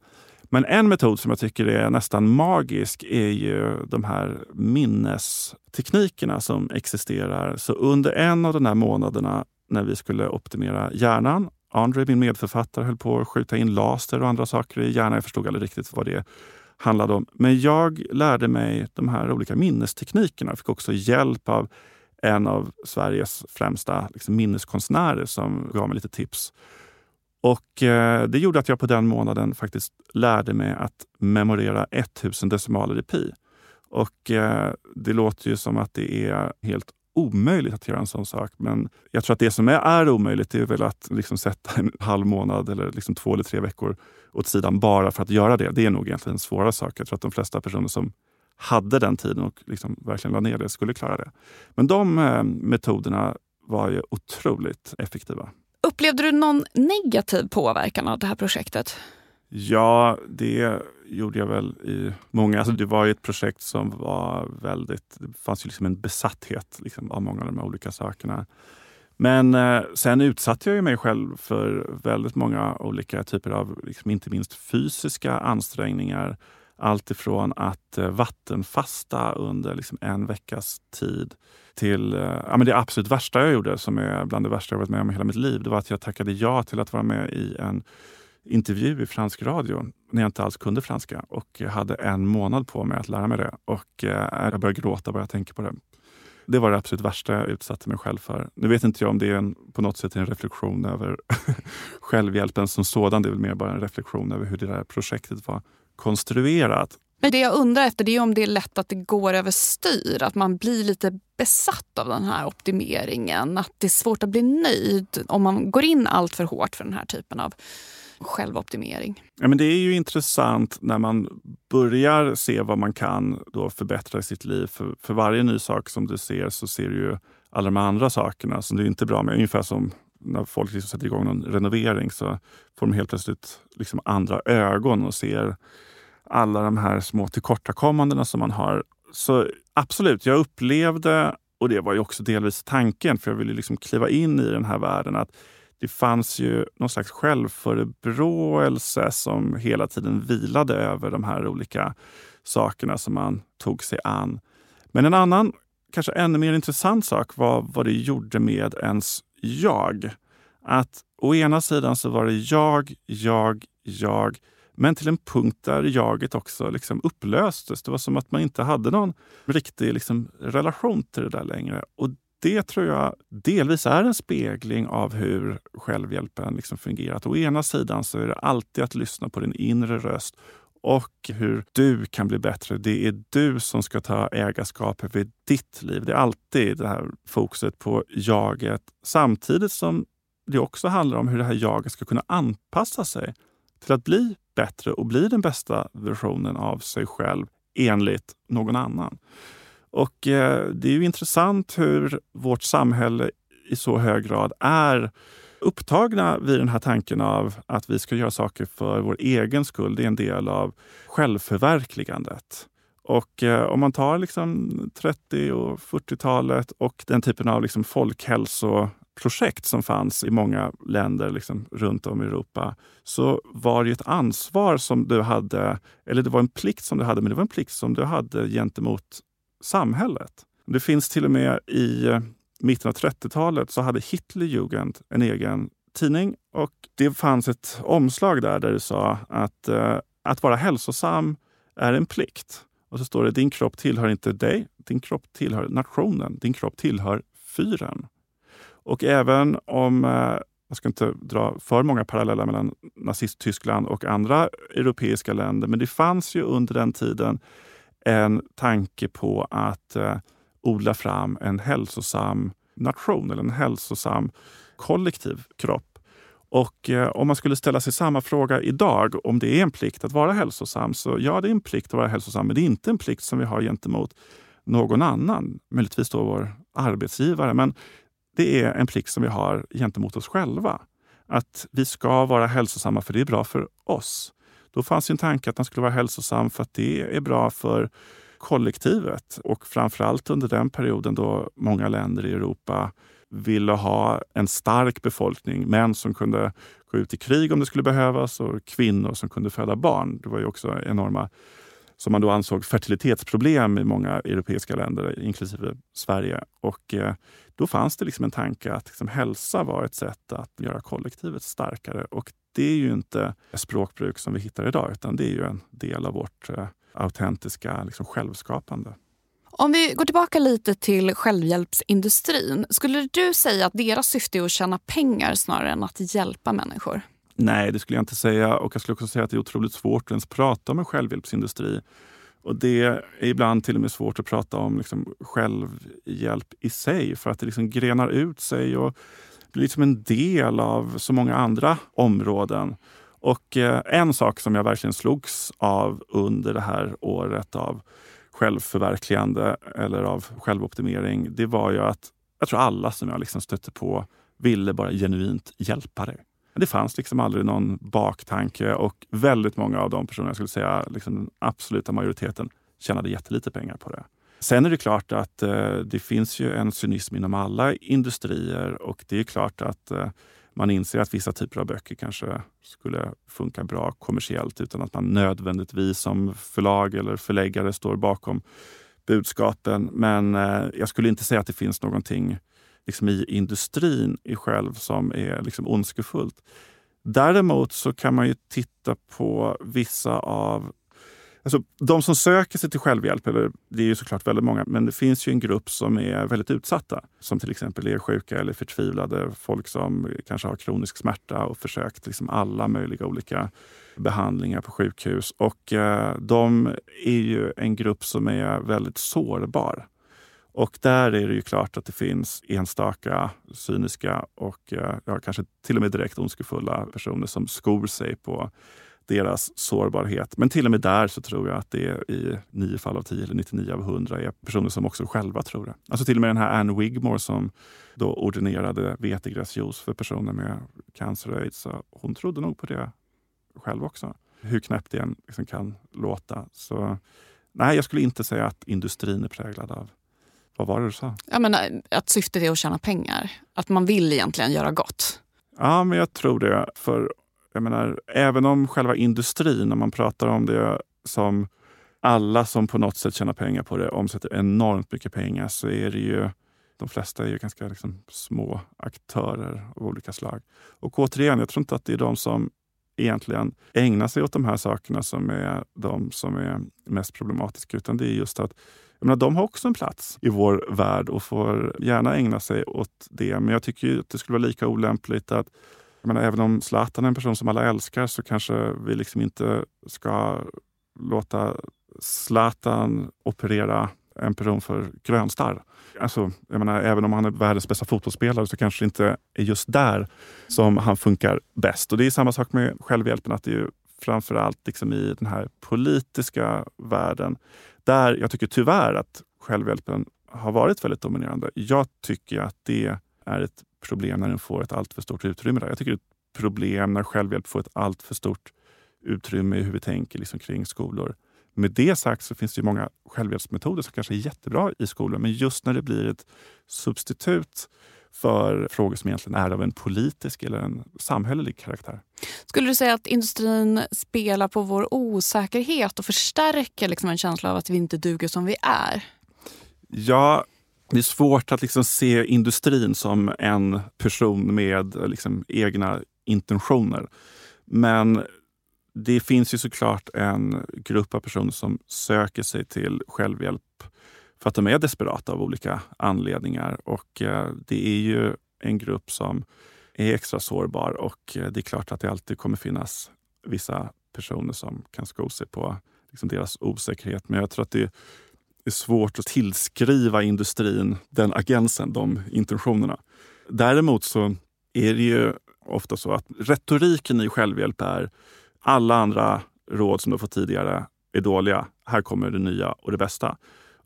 Men en metod som jag tycker är nästan magisk är ju de här minnesteknikerna som existerar. Så under en av de här månaderna när vi skulle optimera hjärnan, Andre, min medförfattare, höll på att skjuta in laser och andra saker i hjärnan. Jag förstod aldrig riktigt vad det handlade om. Men jag lärde mig de här olika minnesteknikerna. Jag fick också hjälp av en av Sveriges främsta liksom, minneskonstnärer som gav mig lite tips. Och eh, Det gjorde att jag på den månaden faktiskt lärde mig att memorera 1000 decimaler i pi. Och eh, Det låter ju som att det är helt omöjligt att göra en sån sak. Men jag tror att det som är, är omöjligt är väl att liksom sätta en halv månad eller liksom två eller tre veckor åt sidan bara för att göra det. Det är nog egentligen en svåra sak. Jag tror att de flesta personer som hade den tiden och liksom verkligen la ner det skulle klara det. Men de eh, metoderna var ju otroligt effektiva. Upplevde du någon negativ påverkan av det här projektet? Ja, det gjorde jag väl i många... Alltså det var ju ett projekt som var väldigt... Det fanns ju liksom en besatthet liksom av många av de här olika sakerna. Men eh, sen utsatte jag ju mig själv för väldigt många olika typer av, liksom, inte minst fysiska ansträngningar. Allt ifrån att eh, vattenfasta under liksom, en veckas tid till eh, ja, men det absolut värsta jag gjorde, som är bland det värsta jag varit med om i hela mitt liv. Det var att jag tackade ja till att vara med i en intervju i fransk radio när jag inte alls kunde franska och hade en månad på mig att lära mig det. Och eh, jag började gråta bara jag tänker på det. Det var det absolut värsta jag utsatte mig själv för. Nu vet inte jag om det är en, på något sätt en reflektion över självhjälpen som sådan. Det är väl mer bara en reflektion över hur det där projektet var konstruerat. Men det jag undrar efter det är om det är lätt att det går överstyr, att man blir lite besatt av den här optimeringen. Att det är svårt att bli nöjd om man går in allt för hårt för den här typen av självoptimering. Ja, men det är ju intressant när man börjar se vad man kan då förbättra i sitt liv. För, för varje ny sak som du ser så ser du ju alla de andra sakerna som du inte är bra med. Ungefär som när folk liksom sätter igång någon renovering så får de helt plötsligt liksom andra ögon och ser alla de här små tillkortakommandena som man har. Så absolut, jag upplevde, och det var ju också delvis tanken, för jag ville liksom kliva in i den här världen, att det fanns ju någon slags självförebråelse som hela tiden vilade över de här olika sakerna som man tog sig an. Men en annan, kanske ännu mer intressant sak var vad det gjorde med ens jag. Att å ena sidan så var det jag, jag, jag, men till en punkt där jaget också liksom upplöstes. Det var som att man inte hade någon riktig liksom relation till det där längre. Och det tror jag delvis är en spegling av hur självhjälpen liksom fungerar. Att å ena sidan så är det alltid att lyssna på din inre röst och hur du kan bli bättre. Det är du som ska ta ägarskap över ditt liv. Det är alltid det här fokuset på jaget samtidigt som det också handlar om hur det här jaget ska kunna anpassa sig till att bli bättre och bli den bästa versionen av sig själv enligt någon annan. Och eh, Det är ju intressant hur vårt samhälle i så hög grad är upptagna vid den här tanken av att vi ska göra saker för vår egen skull. Det är en del av självförverkligandet. Och eh, om man tar liksom 30 och 40-talet och den typen av liksom folkhälsoprojekt som fanns i många länder liksom runt om i Europa så var det ett ansvar som du hade, eller det var en plikt som du hade, men det var en plikt som du hade gentemot samhället. Det finns till och med i mitten av 30-talet så hade Hitlerjugend en egen tidning och det fanns ett omslag där där det sa att eh, att vara hälsosam är en plikt. Och så står det din kropp tillhör inte dig, din kropp tillhör nationen, din kropp tillhör fyren. Och även om, eh, jag ska inte dra för många paralleller mellan Nazisttyskland och andra europeiska länder, men det fanns ju under den tiden en tanke på att eh, odla fram en hälsosam nation eller en hälsosam kollektiv kropp. Och eh, om man skulle ställa sig samma fråga idag, om det är en plikt att vara hälsosam, så ja, det är en plikt att vara hälsosam, men det är inte en plikt som vi har gentemot någon annan. Möjligtvis då vår arbetsgivare. Men det är en plikt som vi har gentemot oss själva. Att vi ska vara hälsosamma för det är bra för oss. Då fanns en tanke att man skulle vara hälsosam för att det är bra för kollektivet. Och framförallt under den perioden då många länder i Europa ville ha en stark befolkning. Män som kunde gå ut i krig om det skulle behövas och kvinnor som kunde föda barn. Det var ju också enorma, som man då ansåg, fertilitetsproblem i många europeiska länder, inklusive Sverige. Och eh, då fanns det liksom en tanke att liksom hälsa var ett sätt att göra kollektivet starkare. Och det är ju inte ett språkbruk som vi hittar idag, utan det är ju en del av vårt eh, autentiska liksom självskapande. Om vi går tillbaka lite till självhjälpsindustrin. Skulle du säga att deras syfte är att tjäna pengar snarare än att hjälpa människor? Nej, det skulle jag inte säga. Och jag skulle också säga att det är otroligt svårt att ens prata om en självhjälpsindustri. Och det är ibland till och med svårt att prata om liksom självhjälp i sig för att det liksom grenar ut sig och blir liksom en del av så många andra områden. Och eh, en sak som jag verkligen slogs av under det här året av självförverkligande eller av självoptimering, det var ju att jag tror alla som jag liksom stötte på ville bara genuint hjälpa dig. Det fanns liksom aldrig någon baktanke och väldigt många av de personerna, jag skulle säga liksom den absoluta majoriteten, tjänade jättelite pengar på det. Sen är det klart att eh, det finns ju en cynism inom alla industrier och det är klart att eh, man inser att vissa typer av böcker kanske skulle funka bra kommersiellt utan att man nödvändigtvis som förlag eller förläggare står bakom budskapen. Men eh, jag skulle inte säga att det finns någonting liksom i industrin i själv som är liksom ondskefullt. Däremot så kan man ju titta på vissa av Alltså, de som söker sig till självhjälp, eller det är ju såklart väldigt många, men det finns ju en grupp som är väldigt utsatta. Som till exempel är sjuka eller förtvivlade. Folk som kanske har kronisk smärta och försökt liksom alla möjliga olika behandlingar på sjukhus. Och eh, de är ju en grupp som är väldigt sårbar. Och där är det ju klart att det finns enstaka cyniska och eh, ja, kanske till och med direkt ondskefulla personer som skor sig på deras sårbarhet. Men till och med där så tror jag att det är i 9 fall av 10 eller 99 av 100 är personer som också själva tror det. Alltså till och med den här Anne Wigmore som då ordinerade vetegräsjuice för personer med cancer och aids. Hon trodde nog på det själv också. Hur knäppt det än liksom kan låta. Så nej, jag skulle inte säga att industrin är präglad av vad var det du sa? Jag menar, att syftet är att tjäna pengar. Att man vill egentligen göra gott. Ja, men jag tror det. För jag menar, även om själva industrin, om man pratar om det som alla som på något sätt tjänar pengar på det omsätter enormt mycket pengar så är det ju de flesta är ju ganska liksom små aktörer av olika slag. Och återigen, jag tror inte att det är de som egentligen ägnar sig åt de här sakerna som är de som är mest problematiska, utan det är just att jag menar, de har också en plats i vår värld och får gärna ägna sig åt det. Men jag tycker att det skulle vara lika olämpligt att jag menar, även om Zlatan är en person som alla älskar så kanske vi liksom inte ska låta Zlatan operera en person för grönstarr. Alltså, jag menar, även om han är världens bästa fotbollsspelare så kanske det inte är just där som han funkar bäst. Och Det är samma sak med självhjälpen, att det är framför allt liksom i den här politiska världen där jag tycker tyvärr att självhjälpen har varit väldigt dominerande. Jag tycker att det är ett problem när den får ett alltför stort utrymme. Där. Jag tycker det är ett problem när självhjälp får ett alltför stort utrymme i hur vi tänker liksom kring skolor. Med det sagt så finns det många självhjälpsmetoder som kanske är jättebra i skolor, men just när det blir ett substitut för frågor som egentligen är av en politisk eller en samhällelig karaktär. Skulle du säga att industrin spelar på vår osäkerhet och förstärker liksom en känsla av att vi inte duger som vi är? Ja, det är svårt att liksom se industrin som en person med liksom egna intentioner. Men det finns ju såklart en grupp av personer som söker sig till självhjälp för att de är desperata av olika anledningar. Och eh, det är ju en grupp som är extra sårbar och eh, det är klart att det alltid kommer finnas vissa personer som kan sko sig på liksom deras osäkerhet. Men jag tror att det är svårt att tillskriva industrin den agensen, de intentionerna. Däremot så är det ju ofta så att retoriken i självhjälp är alla andra råd som du fått tidigare är dåliga. Här kommer det nya och det bästa.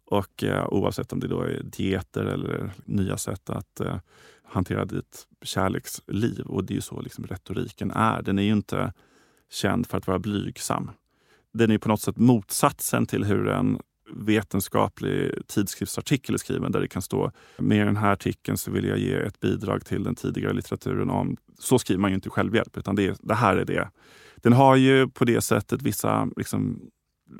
Och eh, oavsett om det då är dieter eller nya sätt att eh, hantera ditt kärleksliv. Och det är ju så liksom retoriken är. Den är ju inte känd för att vara blygsam. Den är på något sätt motsatsen till hur en vetenskaplig tidskriftsartikel är skriven där det kan stå med den här artikeln så vill jag ge ett bidrag till den tidigare litteraturen om... Så skriver man ju inte självhjälp, utan det, det här är det. Den har ju på det sättet vissa, liksom,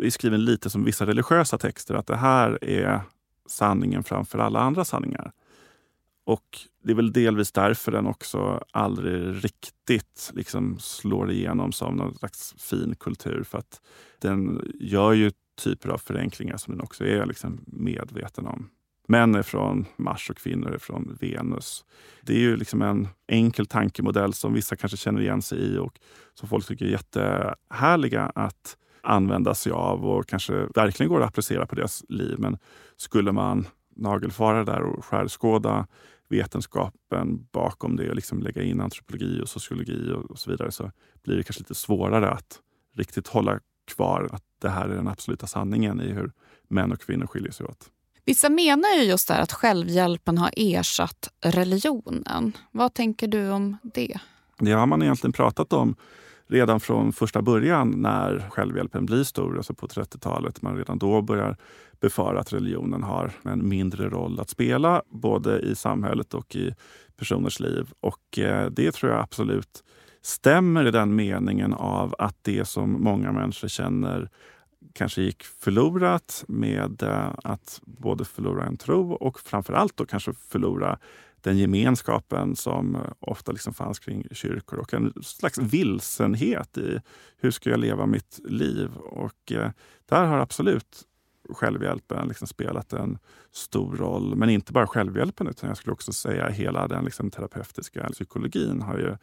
är skriven lite som vissa religiösa texter, att det här är sanningen framför alla andra sanningar. Och det är väl delvis därför den också aldrig riktigt liksom slår igenom som någon slags fin kultur. För att den gör ju typer av förenklingar som den också är liksom medveten om. Män är från Mars och kvinnor är från Venus. Det är ju liksom en enkel tankemodell som vissa kanske känner igen sig i och som folk tycker är jättehärliga att använda sig av och kanske verkligen går att applicera på deras liv. Men skulle man nagelfara där och skärskåda vetenskapen bakom det och liksom lägga in antropologi och sociologi och, och så vidare så blir det kanske lite svårare att riktigt hålla kvar att det här är den absoluta sanningen i hur män och kvinnor skiljer sig åt. Vissa menar ju just där att självhjälpen har ersatt religionen. Vad tänker du om det? Det har man egentligen pratat om redan från första början när självhjälpen blir stor, alltså på 30-talet. Man redan då börjar befara att religionen har en mindre roll att spela både i samhället och i personers liv. Och eh, det tror jag absolut stämmer i den meningen av att det som många människor känner kanske gick förlorat med eh, att både förlora en tro och framförallt då kanske förlora den gemenskapen som eh, ofta liksom fanns kring kyrkor och en slags vilsenhet i hur ska jag leva mitt liv? Och eh, där har absolut självhjälpen liksom spelat en stor roll. Men inte bara självhjälpen utan jag skulle också säga hela den liksom terapeutiska psykologin har ju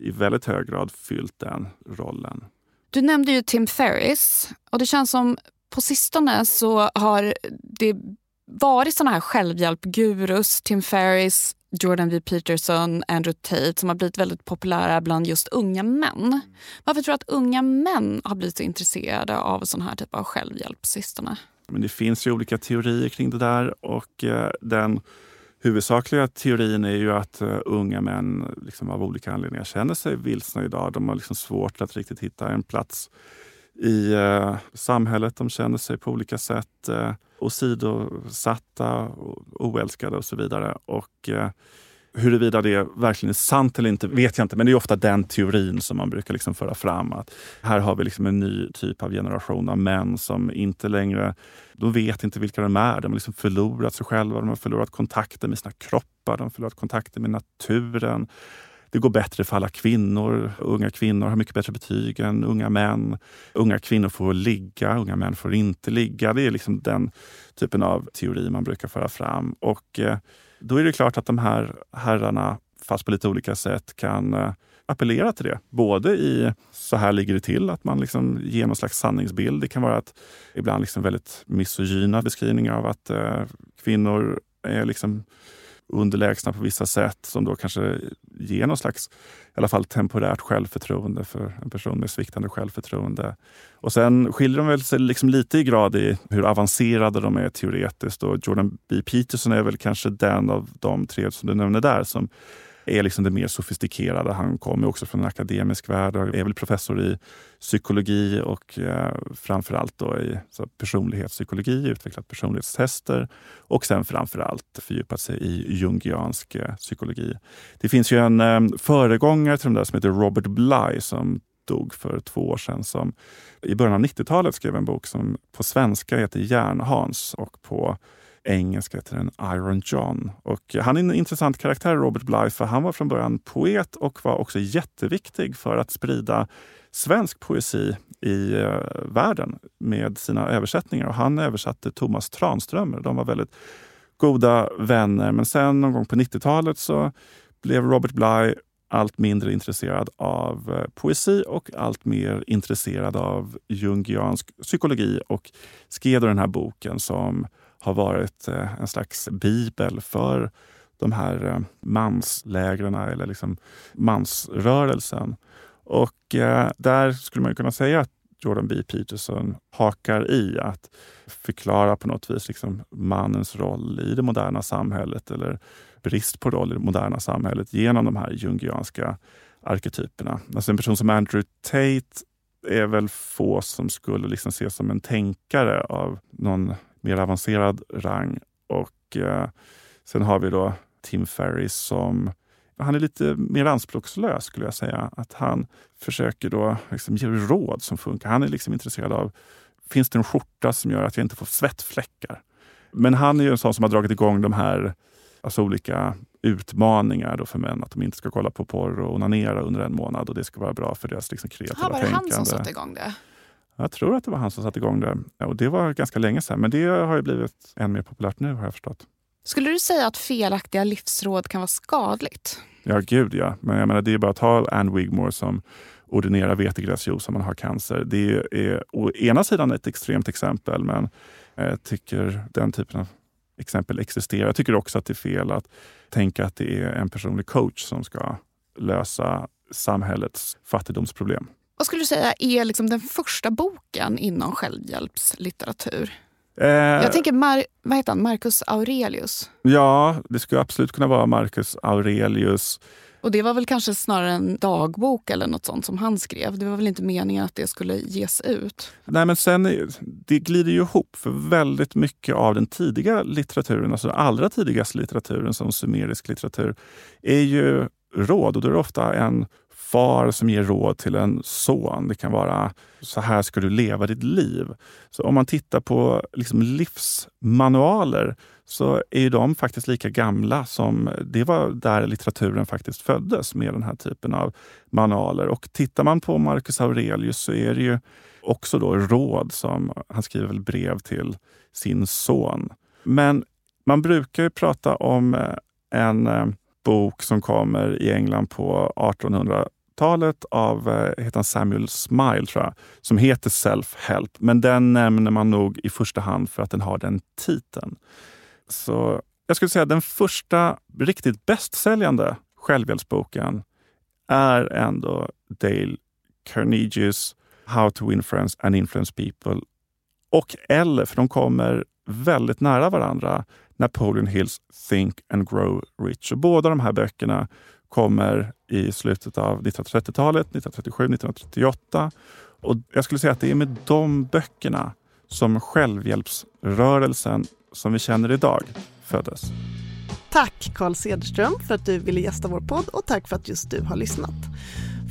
i väldigt hög grad fyllt den rollen. Du nämnde ju Tim Ferris och det känns som på sistone så har det varit såna här självhjälpgurus, Tim Ferris, Jordan V Peterson, Andrew Tate som har blivit väldigt populära bland just unga män. Varför tror du att unga män har blivit så intresserade av sån här typ av självhjälp på sistone? Men det finns ju olika teorier kring det där och eh, den huvudsakliga teorin är ju att eh, unga män liksom av olika anledningar känner sig vilsna idag. De har liksom svårt att riktigt hitta en plats i eh, samhället. De känner sig på olika sätt eh, åsidosatta, oälskade och så vidare. Och eh, Huruvida det verkligen är sant eller inte vet jag inte, men det är ofta den teorin som man brukar liksom föra fram. Att här har vi liksom en ny typ av generation av män som inte längre de vet inte vilka de är. De har liksom förlorat sig själva, de har förlorat kontakten med sina kroppar, de har förlorat kontakten med naturen. Det går bättre för alla kvinnor. Unga kvinnor har mycket bättre betyg än unga män. Unga kvinnor får ligga, unga män får inte ligga. Det är liksom den typen av teori man brukar föra fram. Och eh, då är det klart att de här herrarna, fast på lite olika sätt, kan eh, appellera till det. Både i så här ligger det till, att man liksom ger någon slags sanningsbild. Det kan vara att ibland liksom väldigt misogyna beskrivningar av att eh, kvinnor är liksom underlägsna på vissa sätt som då kanske ger någon slags, i alla fall temporärt självförtroende för en person med sviktande självförtroende. Och sen skiljer de väl sig liksom lite i grad i hur avancerade de är teoretiskt. Och Jordan B. Peterson är väl kanske den av de tre som du nämner där som är liksom det mer sofistikerade. Han kommer också från en akademisk värld och är väl professor i psykologi och eh, framförallt då i så personlighetspsykologi, utvecklat personlighetstester och sen framförallt fördjupat sig i jungiansk eh, psykologi. Det finns ju en eh, föregångare till de där som heter Robert Bly som dog för två år sedan som i början av 90-talet skrev en bok som på svenska heter Järnhans och på engelska heter den Iron John. Och han är en intressant karaktär, Robert Bly, för han var från början poet och var också jätteviktig för att sprida svensk poesi i eh, världen med sina översättningar. Och han översatte Thomas Tranströmer. De var väldigt goda vänner. Men sen någon gång på 90-talet så blev Robert Bly allt mindre intresserad av eh, poesi och allt mer intresserad av jungiansk psykologi och skrev den här boken som har varit eh, en slags bibel för de här eh, manslägren eller liksom mansrörelsen. Och eh, där skulle man kunna säga att Jordan B. Peterson hakar i att förklara på något vis liksom mannens roll i det moderna samhället eller brist på roll i det moderna samhället genom de här jungianska arketyperna. Alltså en person som Andrew Tate är väl få som skulle liksom ses som en tänkare av någon mer avancerad rang. Och eh, sen har vi då Tim Ferris som han är lite mer anspråkslös skulle jag säga. Att han försöker då liksom ge råd som funkar. Han är liksom intresserad av, finns det en skjorta som gör att jag inte får svettfläckar? Men han är ju en sån som har dragit igång de här alltså olika utmaningar då för män. Att de inte ska kolla på porr och onanera under en månad och det ska vara bra för deras liksom kreativa Aha, var det tänkande. han som satte igång det? Jag tror att det var han som satte igång det. Och det var ganska länge sedan. Men det har ju blivit än mer populärt nu har jag förstått. Skulle du säga att felaktiga livsråd kan vara skadligt? Ja, gud ja. Men jag menar, det är bara att ta Anne Wigmore som ordinerar vetegräsjuice om man har cancer. Det är å ena sidan ett extremt exempel, men jag tycker den typen av exempel existerar. Jag tycker också att det är fel att tänka att det är en personlig coach som ska lösa samhällets fattigdomsproblem. Vad skulle du säga är liksom den första boken inom självhjälpslitteratur? Eh, Jag tänker Mar vad heter han? Marcus Aurelius. Ja, det skulle absolut kunna vara Marcus Aurelius. Och det var väl kanske snarare en dagbok eller något sånt som han skrev. Det var väl inte meningen att det skulle ges ut? Nej, men sen, det glider ju ihop för väldigt mycket av den tidiga litteraturen, alltså den allra tidigaste litteraturen som sumerisk litteratur, är ju råd och då är det ofta en far som ger råd till en son. Det kan vara så här ska du leva ditt liv. Så om man tittar på liksom livsmanualer så är ju de faktiskt lika gamla som det var där litteraturen faktiskt föddes med den här typen av manualer. Och tittar man på Marcus Aurelius så är det ju också då råd som han skriver väl brev till sin son. Men man brukar ju prata om en eh, bok som kommer i England på 1800-talet av eh, heter Samuel Smile, tror jag, som heter Self-Help. Men den nämner man nog i första hand för att den har den titeln. Så jag skulle säga att den första riktigt bästsäljande självhjälpsboken är ändå Dale Carnegies How to Influence and influence people. Och eller, för de kommer väldigt nära varandra, Napoleon Hills Think and Grow Rich. Och båda de här böckerna kommer i slutet av 1930-talet, 1937, 1938. Och jag skulle säga att det är med de böckerna som självhjälpsrörelsen som vi känner idag föddes. Tack Carl Cederström för att du ville gästa vår podd och tack för att just du har lyssnat.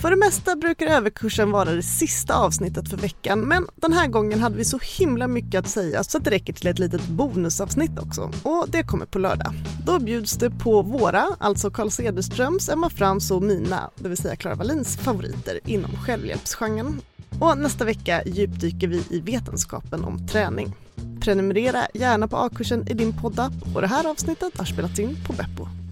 För det mesta brukar överkursen vara det sista avsnittet för veckan men den här gången hade vi så himla mycket att säga så att det räcker till ett litet bonusavsnitt också och det kommer på lördag. Då bjuds det på våra, alltså Carl Cederströms, Emma Frans och mina, det vill säga Clara Wallins favoriter inom självhjälpsgenren. Och nästa vecka djupdyker vi i vetenskapen om träning. Prenumerera gärna på A-kursen i din poddapp och det här avsnittet har spelats in på Beppo.